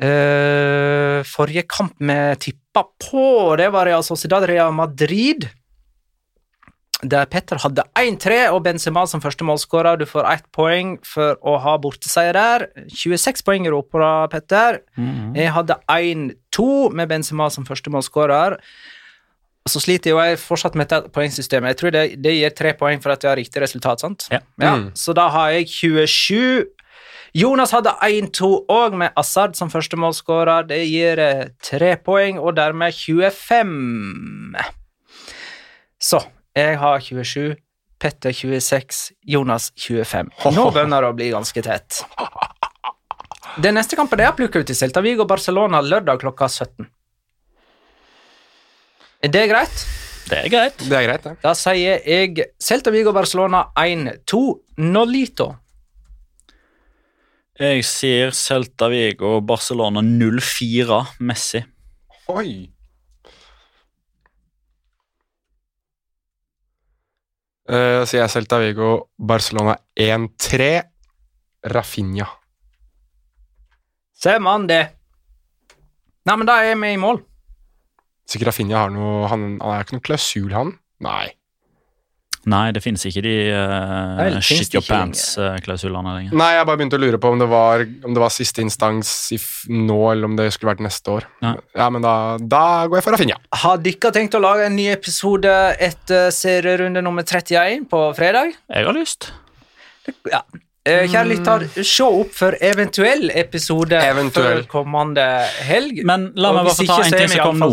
Eh, Forrige kamp vi tippa på, det var Real Sociedad Real Madrid. Der Petter hadde 1-3 og Benzema som første målskårer. Du får ett poeng for å ha borteseier der. 26 poeng i Europa, Petter. Jeg hadde 1-2 med Benzema som første målskårer. Så sliter jo jeg fortsatt med dette poengsystemet. Jeg tror det, det gir tre poeng for at jeg har riktig resultat. sant? Ja. Mm. Så da har jeg 27. Jonas hadde 1-2 òg, med Assad som førstemålsskårer. Det gir eh, tre poeng, og dermed 25. Så jeg har 27, Petter 26, Jonas 25. Nå [laughs] begynner det å bli ganske tett. Den neste kampen er plukka ut i Celta Vigo Barcelona lørdag klokka 17. Er det greit? Det er greit. Det er greit, ja. Da sier jeg Celta Vigo Barcelona 1-2 Nolito. Jeg sier Celta Vigo Barcelona 04 Messi. Oi. Uh, sier jeg Celta Vigo, Barcelona 1-3, Rafinha. Ser man det? Nei, men da er vi i mål. Sikkert Rafinha har noe Han, han er ikke noe klausul, han? Nei. Nei, det finnes ikke de uh, shit your pants-klausulene lenger. Nei, jeg bare begynte å lure på om det var, om det var siste instans i f nå, eller om det skulle vært neste år. Ja. Ja, men da, da går jeg for Rafinha. Har dere tenkt å lage en ny episode etter serierunde nummer 31 på fredag? Jeg har lyst. Ja. Eh, Kjære lytter, se opp for eventuell episode Eventuell. før kommende helg. Men la meg bare få ta en ting som kom nå.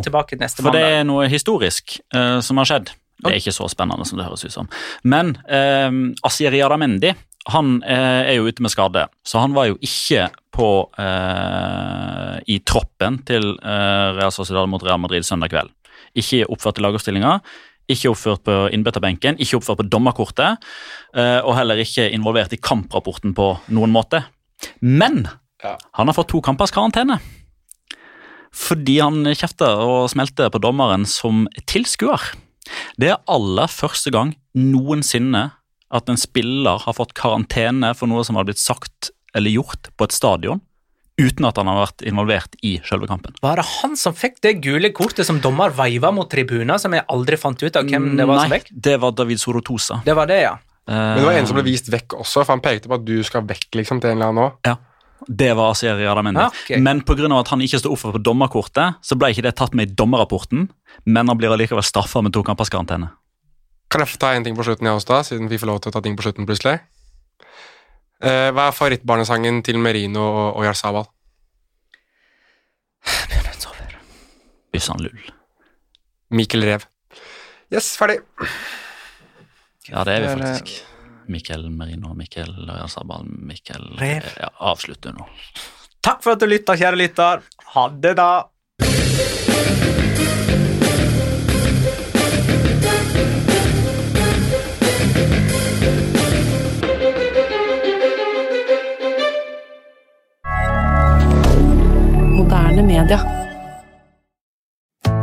For det er noe historisk uh, som har skjedd. Det er ikke så spennende som det høres ut som. Men eh, Asier Adamendi han eh, er jo ute med skade, så han var jo ikke på eh, i troppen til eh, Real Sociedad mot Real Madrid søndag kveld. Ikke oppført i lagoppstillinga, ikke oppført på innbytterbenken, ikke oppført på dommerkortet, eh, og heller ikke involvert i kamprapporten på noen måte. Men Ja. han har fått to kampers karantene. Fordi han kjefter og smelter på dommeren som tilskuer. Det er aller første gang noensinne at en spiller har fått karantene for noe som har blitt sagt eller gjort på et stadion, uten at han har vært involvert i selve kampen. Var det han som fikk det gule kortet som dommer veiva mot tribunen, som jeg aldri fant ut av hvem det var som Nei, fikk? det var David Sorotosa. Det var det, ja. Men det var en som ble vist vekk også, for han pekte på at du skal vekk liksom til en eller annen nå. Ja. Det var Asier Radamendi. okay. Men pga. at han ikke sto opp på dommerkortet, så ble ikke det tatt med i dommerrapporten. Men han blir allikevel straffa med to kampers karantene. Kan jeg få ta en ting på slutten, jeg også, da, siden vi får lov til å ta ting på slutten plutselig? Eh, hva er favorittbarnesangen til Merino og Oyarzabal? Byssan Lull. Mikkel Rev. Yes, ferdig. Ja, det er vi faktisk. Mikkel Merino, Mikkel Sabal, Mikkel Rev. Ja, avslutter nå. Takk for at du lytta, kjære lytter. Ha det, da. Moderne media.